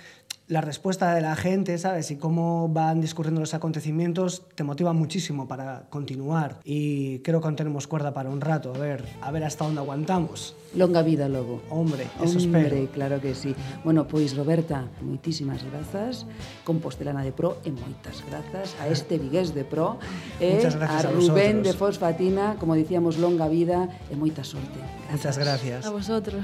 la respuesta de la gente, ¿sabes? Y cómo van discurriendo los acontecimientos te motiva muchísimo para continuar. Y creo que tenemos cuerda para un rato, a ver, a ver hasta dónde aguantamos. Longa vida, lobo. Hombre, eso Hombre, espero. claro que sí. Bueno, pois, Roberta, moitísimas grazas. Compostelana de Pro e moitas grazas a este Vigués de Pro eh, e a, a Rubén de Fosfatina, como dicíamos, longa vida e moita sorte. Grazas. Muchas gracias. A vosotros.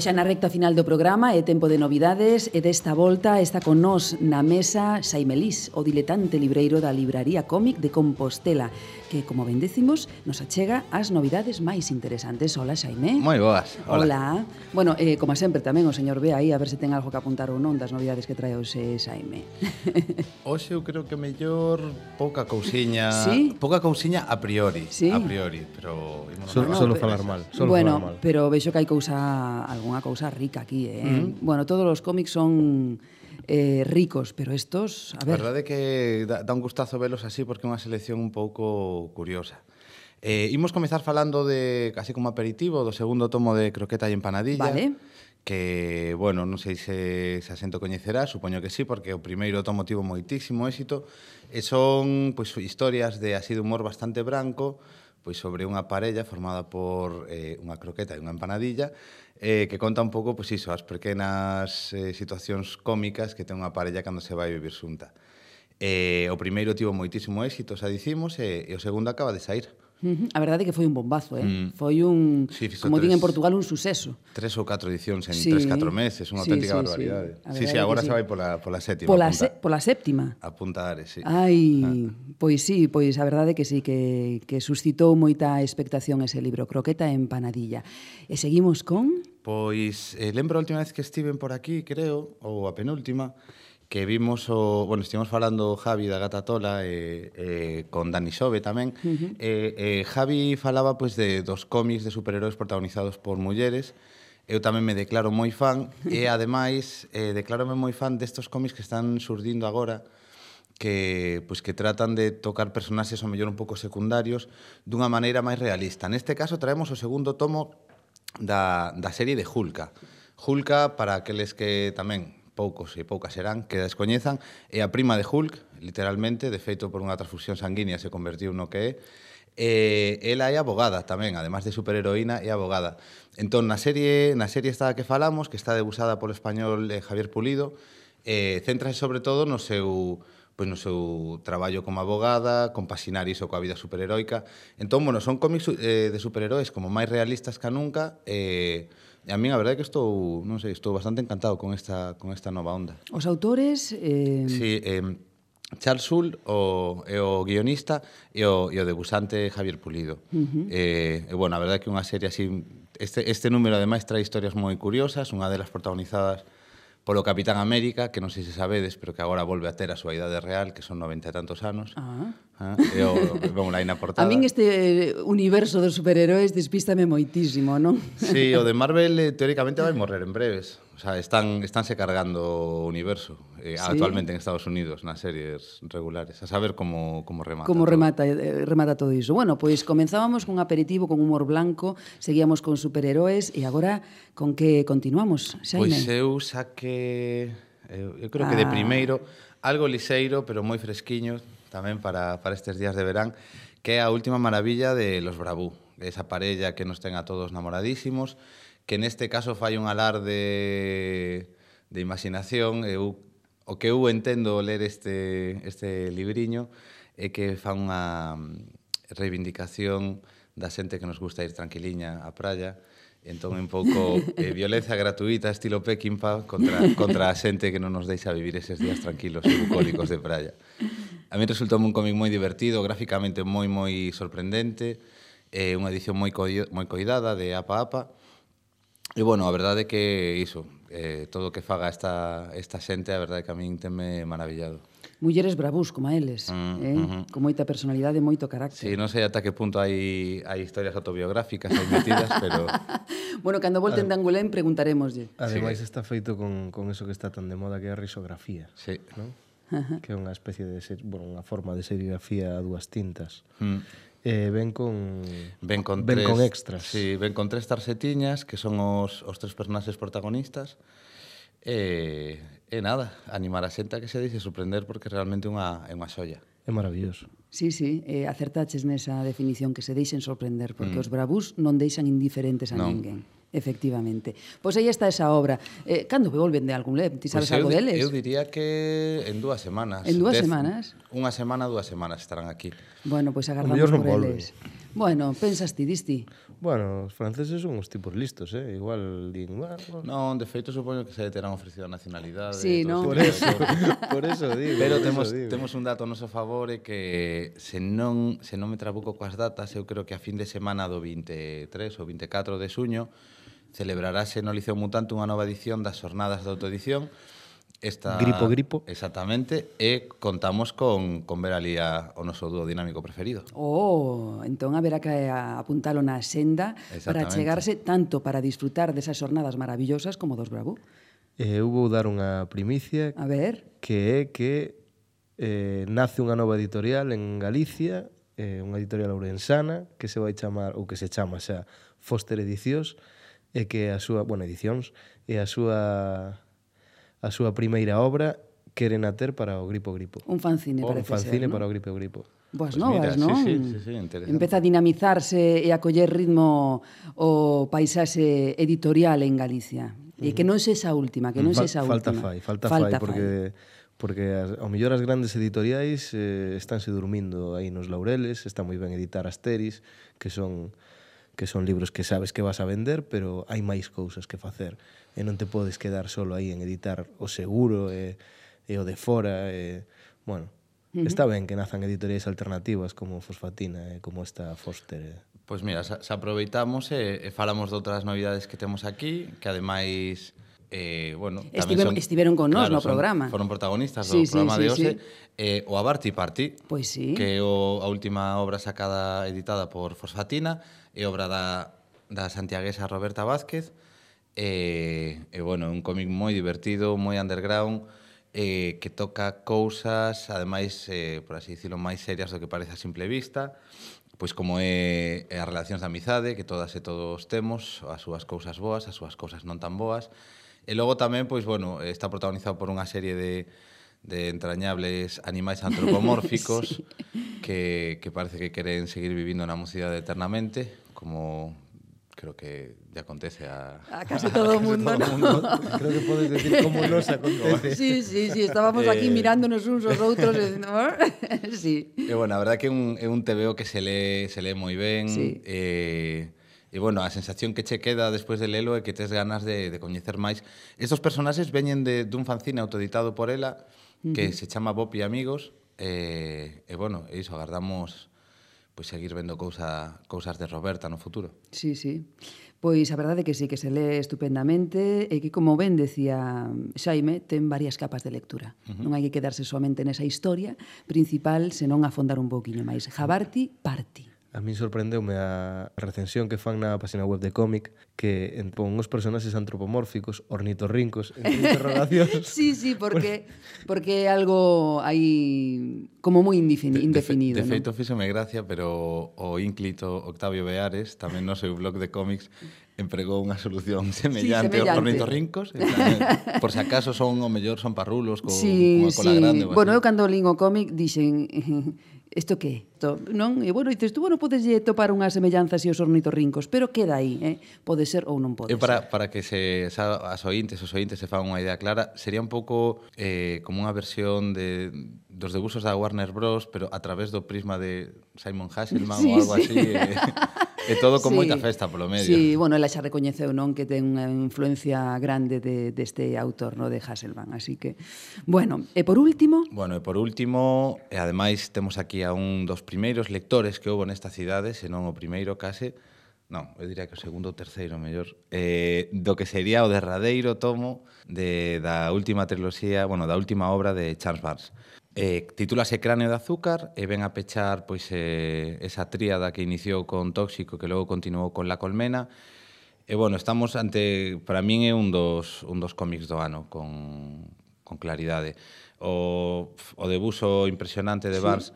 E xa na recta final do programa é tempo de novidades e desta volta está con nós na mesa Xaime Lís, o diletante libreiro da Libraría Cómic de Compostela que, como ben decimos, nos achega as novidades máis interesantes. Hola, Xaime. Moi boas. Hola. Hola. Bueno, eh, como sempre tamén o señor ve aí a ver se ten algo que apuntar ou non das novidades que trae hoxe Xaime. hoxe eu creo que mellor pouca cousiña, ¿Sí? pouca cousiña a priori, ¿Sí? a priori, pero solo, no, solo falar mal, solo bueno, falar mal. pero vexo que hai cousa algunha cousa rica aquí, eh. Mm -hmm. Bueno, todos os cómics son eh, ricos, pero estos, a ver... A verdade é que dá un gustazo velos así porque é unha selección un pouco curiosa. Eh, imos comezar falando de, casi como aperitivo, do segundo tomo de Croqueta e Empanadilla. Vale. Que, bueno, non sei se, se asento coñecerá, supoño que sí, porque o primeiro tomo tivo moitísimo éxito. E son pois, historias de así de humor bastante branco, pois sobre unha parella formada por eh, unha croqueta e unha empanadilla eh, que conta un pouco pois iso, as pequenas eh, situacións cómicas que ten unha parella cando se vai vivir xunta. Eh, o primeiro tivo moitísimo éxito, xa dicimos, e, e o segundo acaba de sair. Uh. A verdade é que foi un bombazo, eh? Mm. Foi un, sí, como tres, din en Portugal, un suceso. Tres ou catro edicións en sí. tres, catro meses, unha auténtica sí, sí, barbaridade. Sí, sí, sí agora sí. se vai pola, pola sétima. Pola, apunta, se, pola séptima? Apunta Ares, sí. Ai, ah. pois sí, pois a verdade é que sí, que, que suscitou moita expectación ese libro, Croqueta e empanadilla. E seguimos con... Pois, eh, lembro a última vez que estiven por aquí, creo, ou a penúltima, que vimos o, bueno, estivemos falando Javi da Gata Tola e, eh, eh, con Dani Sobe tamén. Uh -huh. eh, eh, Javi falaba pois de dos cómics de superheróis protagonizados por mulleres. Eu tamén me declaro moi fan e ademais eh, declárome moi fan destos cómics que están surdindo agora que pois que tratan de tocar personaxes ao mellor un pouco secundarios dunha maneira máis realista. Neste caso traemos o segundo tomo da, da serie de Hulka. Hulka, para aqueles que tamén poucos e poucas serán, que descoñezan, é a prima de Hulk, literalmente, de feito por unha transfusión sanguínea se convertiu no que é, E ela é abogada tamén, además de superheroína, é abogada. Entón, na serie, na serie esta que falamos, que está debusada polo español eh, Javier Pulido, eh, céntrase sobre todo no seu, pois no seu traballo como abogada, compaxinar iso coa vida superheroica. Entón, bueno, son cómics eh, de superheróis como máis realistas que nunca, eh, E a min a verdade é que estou, non sei, estou bastante encantado con esta con esta nova onda. Os autores eh Sí, eh Charles Sul o, é o guionista e o, e o debusante Javier Pulido. Uh -huh. eh, e, bueno, a verdade é que unha serie así... Este, este número, ademais, trae historias moi curiosas. Unha delas protagonizadas polo Capitán América, que non sei se sabedes, pero que agora volve a ter a súa idade real, que son 90 e tantos anos. Ah. Ah, eu, vamos lá, na portada. A min este eh, universo dos superheróis despístame moitísimo, non? Sí, o de Marvel eh, teóricamente vai morrer en breves sea, están estánse cargando o universo eh, sí. actualmente en Estados Unidos nas series regulares, a saber como como remata. Como todo. remata eh, remata todo iso. Bueno, pois comenzábamos cun aperitivo con humor blanco, seguíamos con superheróis e agora con que continuamos, Xaime? Pois eu saque eu, eu creo que de ah. primeiro algo liseiro, pero moi fresquiño tamén para para estes días de verán, que é a última maravilla de Los Bravú, esa parella que nos ten a todos namoradísimos que neste caso fai un alar de, de imaginación. Eu, o que eu entendo ler este, este libriño é que fa unha reivindicación da xente que nos gusta ir tranquiliña á praia, Entón, un pouco eh, violencia gratuita estilo Peckinpah contra, contra a xente que non nos deixa vivir eses días tranquilos e bucólicos de praia. A mí resultou un cómic moi divertido, gráficamente moi moi sorprendente, eh, unha edición moi, coi moi coidada de apa a apa, E, bueno, a verdade é que iso, eh, todo o que faga esta, esta xente, a verdade é que a min teme maravillado mulleres bravús como eles, mm, eh? Uh -huh. con moita personalidade e moito carácter. Sí, non sei ata que punto hai hai historias autobiográficas aí metidas, pero Bueno, cando volten de Angulén preguntaremoslle. Ademais sí. está feito con con eso que está tan de moda que é a risografía, sí. non? que é unha especie de ser, bueno, unha forma de serigrafía a dúas tintas. Mm Eh, ven con ven con, ven tres, con extras. Sí, ven con tres tarxetiñas que son os, os tres personaxes protagonistas. Eh, e, eh, eh, nada, animar a xente a que se dice sorprender porque realmente unha, é unha xoia. É maravilloso. Sí, sí, eh, acertaches nesa definición que se deixen sorprender porque mm. os bravús non deixan indiferentes a no. ninguén. Efectivamente. Pois aí está esa obra. Eh, cando volven de algún leve? Ti pois sabes pues algo deles? Eu diría que en dúas semanas. En dúas semanas? Unha semana, dúas semanas estarán aquí. Bueno, pois pues agardamos por volve. eles. Bueno, pensas ti, disti? Bueno, os franceses son uns tipos listos, eh? Igual din... Bueno, non, de feito supoño que se terán ofrecido a nacionalidade. Sí, non? Por eso, por eso digo. Pero temos, digo. temos un dato a noso favor e que se non, se non me trabuco coas datas, eu creo que a fin de semana do 23 ou 24 de suño celebrarase no Liceo Mutante unha nova edición das Jornadas de Autoedición. Esta, gripo, gripo. Exactamente, e contamos con, con ver ali a, o noso dúo dinámico preferido. Oh, entón haberá que apuntalo na senda para chegarse tanto para disfrutar desas jornadas maravillosas como dos Bravo. Eh, eu vou dar unha primicia a ver. que é que eh, nace unha nova editorial en Galicia, eh, unha editorial ourensana que se vai chamar ou que se chama xa Foster Edicións e que a súa, bueno, edicións, e a súa a súa primeira obra queren a ter para o Gripo Gripo. Un fanzine, parece Un fanzine ser, ¿no? para o Gripo Gripo. Boas pues novas, non? Sí, sí, sí, sí, Empeza a dinamizarse e a coller ritmo o paisaxe editorial en Galicia. E que non sexa esa última, que non se esa última. Falta fai, falta, falta fai, porque... Fai porque as, ao mellor as grandes editoriais eh, estánse durmindo aí nos laureles, está moi ben editar Asteris, que son que son libros que sabes que vas a vender, pero hai máis cousas que facer e non te podes quedar solo aí en editar o seguro e, e o de fora e, bueno, uh -huh. está ben que nazan editoriais alternativas como Fosfatina e como esta Foster e... Pois pues mira, se aproveitamos e, e falamos de outras novidades que temos aquí, que ademais eh, bueno, estiveron, son, estiveron con nós claro, no programa. Son, foron protagonistas sí, do sí, programa sí, de hoxe. Sí. Eh, o Abarty Party, pois pues sí. que é o, a última obra sacada editada por Fosfatina, é obra da, da santiaguesa Roberta Vázquez, e, e bueno, é un cómic moi divertido, moi underground, eh, que toca cousas, ademais, eh, por así dicirlo, máis serias do que parece a simple vista, pois como é, é as relacións de amizade, que todas e todos temos, as súas cousas boas, as súas cousas non tan boas. E logo tamén, pois, bueno, está protagonizado por unha serie de, de entrañables animais antropomórficos sí. que, que parece que queren seguir vivindo na mocidade eternamente, como creo que ya acontece a, a casi todo o mundo, ¿no? mundo. Creo que podes decir como nos acontece. Sí, sí, sí, estábamos eh... aquí mirándonos uns aos outros, eh, ¿no? sí. E bueno, a verdade que é un, é un TVO que se lee, se lee moi ben. Sí. Eh, E bueno, a sensación que che queda despois de lelo é que tes ganas de, de coñecer máis. Estos personaxes veñen de, dun fanzine autoeditado por ela, uh -huh. que se chama Bob e Amigos, e, e bueno, e iso, agardamos pois seguir vendo cousa, cousas de Roberta no futuro. Sí, sí. Pois a verdade que sí, que se lee estupendamente e que, como ben decía Xaime, ten varias capas de lectura. Uh -huh. Non hai que quedarse somente nesa historia principal, senón afondar un pouquiño máis. Jabarti, parti. A min sorprendeume a recensión que fan na página web de cómic que pon os personaxes antropomórficos, ornitorrincos, interrogacións. sí, sí, porque porque é algo aí como moi indefinido. De, de, fe, de feito, ¿no? fíxome gracia, pero o ínclito Octavio Beares, tamén no seu blog de cómics, empregou unha solución semellante, sí, semellante. aos ornitorrincos. Plan, eh, por se si acaso son o mellor son parrulos co, sí, coa cola sí. grande. Bueno, eu cando lín o cómic dixen, eh, isto que é? isto, non? E bueno, dices tú, bueno, podes topar unha semellanza así os ornitorrincos, pero queda aí, eh? pode ser ou non pode. Eu para, ser. para que se xa, as ointes, os ointes se fan unha idea clara, sería un pouco eh, como unha versión de dos debuxos da Warner Bros, pero a través do prisma de Simon Hasselman sí, ou algo sí. así. Eh, E todo con sí. moita festa polo medio. Sí, bueno, ela xa recoñeceu non que ten unha influencia grande de deste de autor, no de Hasselman, así que bueno, e por último, Bueno, e por último, e ademais temos aquí a un dos primeiros lectores que houve nesta cidade, senón o primeiro case, non, eu diría que o segundo ou terceiro mellor, eh, do que sería o derradeiro tomo de, da última triloxía, bueno, da última obra de Charles Barnes. Eh, titúlase Cráneo de Azúcar e ven a pechar pois eh, esa tríada que iniciou con Tóxico que logo continuou con La Colmena e bueno, estamos ante, para min é un dos, un dos cómics do ano con, con claridade o, o debuso impresionante de sí. Barnes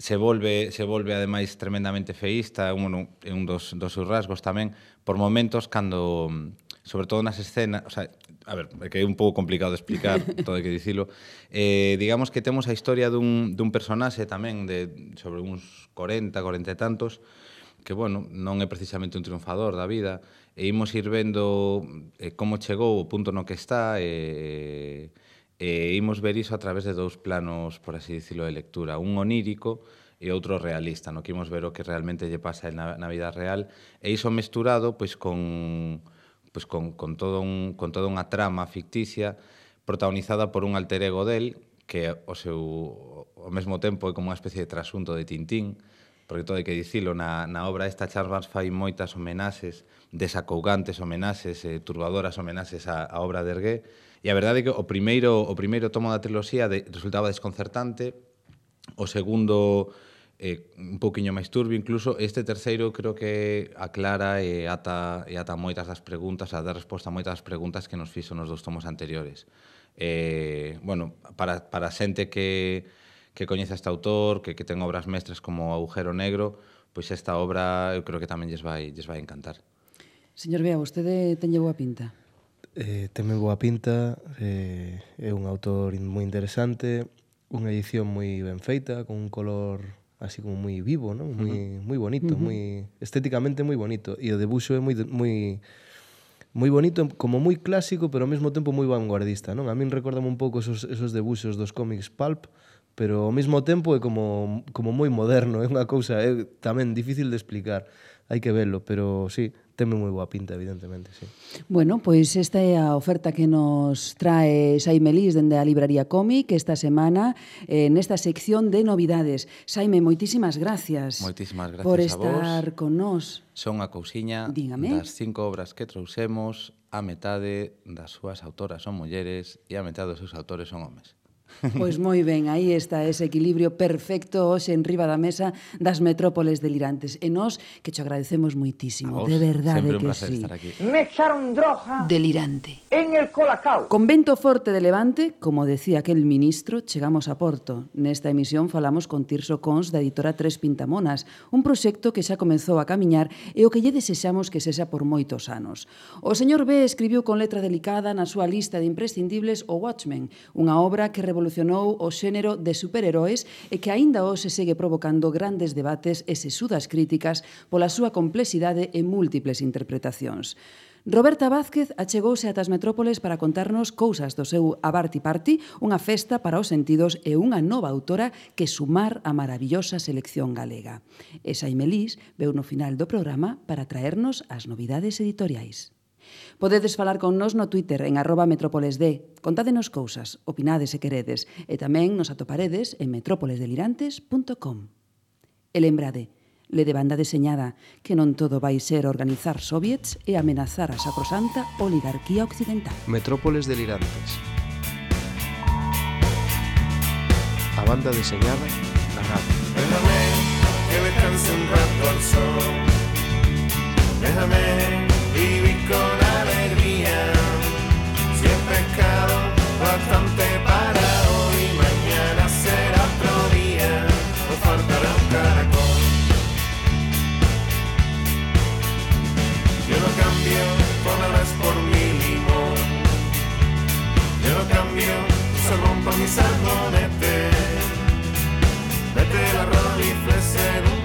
se volve se volve ademais tremendamente feísta, é un, un dos, dos seus rasgos tamén, por momentos cando sobre todo nas escenas, o sea, a ver, é que é un pouco complicado de explicar, todo hai que dicilo. Eh, digamos que temos a historia dun, dun personaxe tamén de sobre uns 40, 40 e tantos, que, bueno, non é precisamente un triunfador da vida, e imos ir vendo eh, como chegou o punto no que está, e, e imos ver iso a través de dous planos, por así dicilo, de lectura. Un onírico e outro realista, no que imos ver o que realmente lle pasa na, na vida real. E iso mesturado pois, con, pois, con, con, todo un, con toda unha trama ficticia protagonizada por un alter ego del, que o seu, ao mesmo tempo é como unha especie de trasunto de Tintín, porque todo hai que dicilo, na, na obra esta Charles fai moitas homenaxes, desacougantes homenaxes, eh, turbadoras homenaxes á, á obra de Ergué, E a verdade é que o primeiro o primeiro tomo da triloxía de, resultaba desconcertante, o segundo eh, un pouquiño máis turbio incluso, este terceiro creo que aclara e ata, e ata moitas das preguntas, a dar resposta a moitas das preguntas que nos fixo nos dos tomos anteriores. Eh, bueno, para, para xente que, que coñece este autor, que, que ten obras mestres como Agujero Negro, pois esta obra eu creo que tamén lles vai, lles vai encantar. Señor Bea, vostede ten boa pinta eh, teme boa pinta, eh, é un autor moi interesante, unha edición moi ben feita, con un color así como moi vivo, ¿no? moi, uh -huh. moi bonito, uh -huh. moi estéticamente moi bonito. E o debuxo é moi, moi, moi bonito, como moi clásico, pero ao mesmo tempo moi vanguardista. Non? A min recordame un pouco esos, esos debuxos dos cómics pulp, pero ao mesmo tempo é como, como moi moderno, é unha cousa é tamén difícil de explicar, hai que verlo, pero sí, teme moi boa pinta, evidentemente, sí. Bueno, pois esta é a oferta que nos trae Saime Lís dende a Libraría Cómic esta semana eh, nesta sección de novidades. Saime, moitísimas gracias. Moitísimas gracias por estar a vos. con nós. Son a cousiña Dígame. das cinco obras que trouxemos, a metade das súas autoras son mulleres e a metade dos seus autores son homes. Pois moi ben, aí está ese equilibrio perfecto hoxe en riba da mesa das metrópoles delirantes. E nós que te agradecemos moitísimo, vos, de verdade que sí. Me echaron droga delirante en el Colacao. Con vento forte de levante, como decía aquel ministro, chegamos a Porto. Nesta emisión falamos con Tirso Cons da editora Tres Pintamonas, un proxecto que xa comezou a camiñar e o que lle desexamos que sexa por moitos anos. O señor B escribiu con letra delicada na súa lista de imprescindibles o Watchmen, unha obra que revolucionou revolucionou o xénero de superheróis e que aínda hoxe segue provocando grandes debates e sesudas críticas pola súa complexidade e múltiples interpretacións. Roberta Vázquez achegouse ata as metrópoles para contarnos cousas do seu Abarti Party, unha festa para os sentidos e unha nova autora que sumar a maravillosa selección galega. E Xaime Lís veu no final do programa para traernos as novidades editoriais. Podedes falar con nos no Twitter en arroba metrópolesd. Contádenos cousas, opinades se queredes, e tamén nos atoparedes en metrópolesdelirantes.com. E lembrade, le de banda deseñada, que non todo vai ser organizar soviets e amenazar a sacrosanta oligarquía occidental. Metrópoles delirantes. A banda deseñada na radio. Déjame que descanse un rato al sol. Déjame vivir con pescado bastante para hoy, mañana será otro día. No faltará un caracol. Yo no cambio toneladas por mi limón. Yo no cambio salmón por mi salmonete. Vete la rolifles en un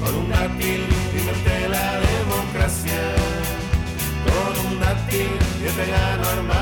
con un dátil inventé la democracia. Con un dátil yo te gano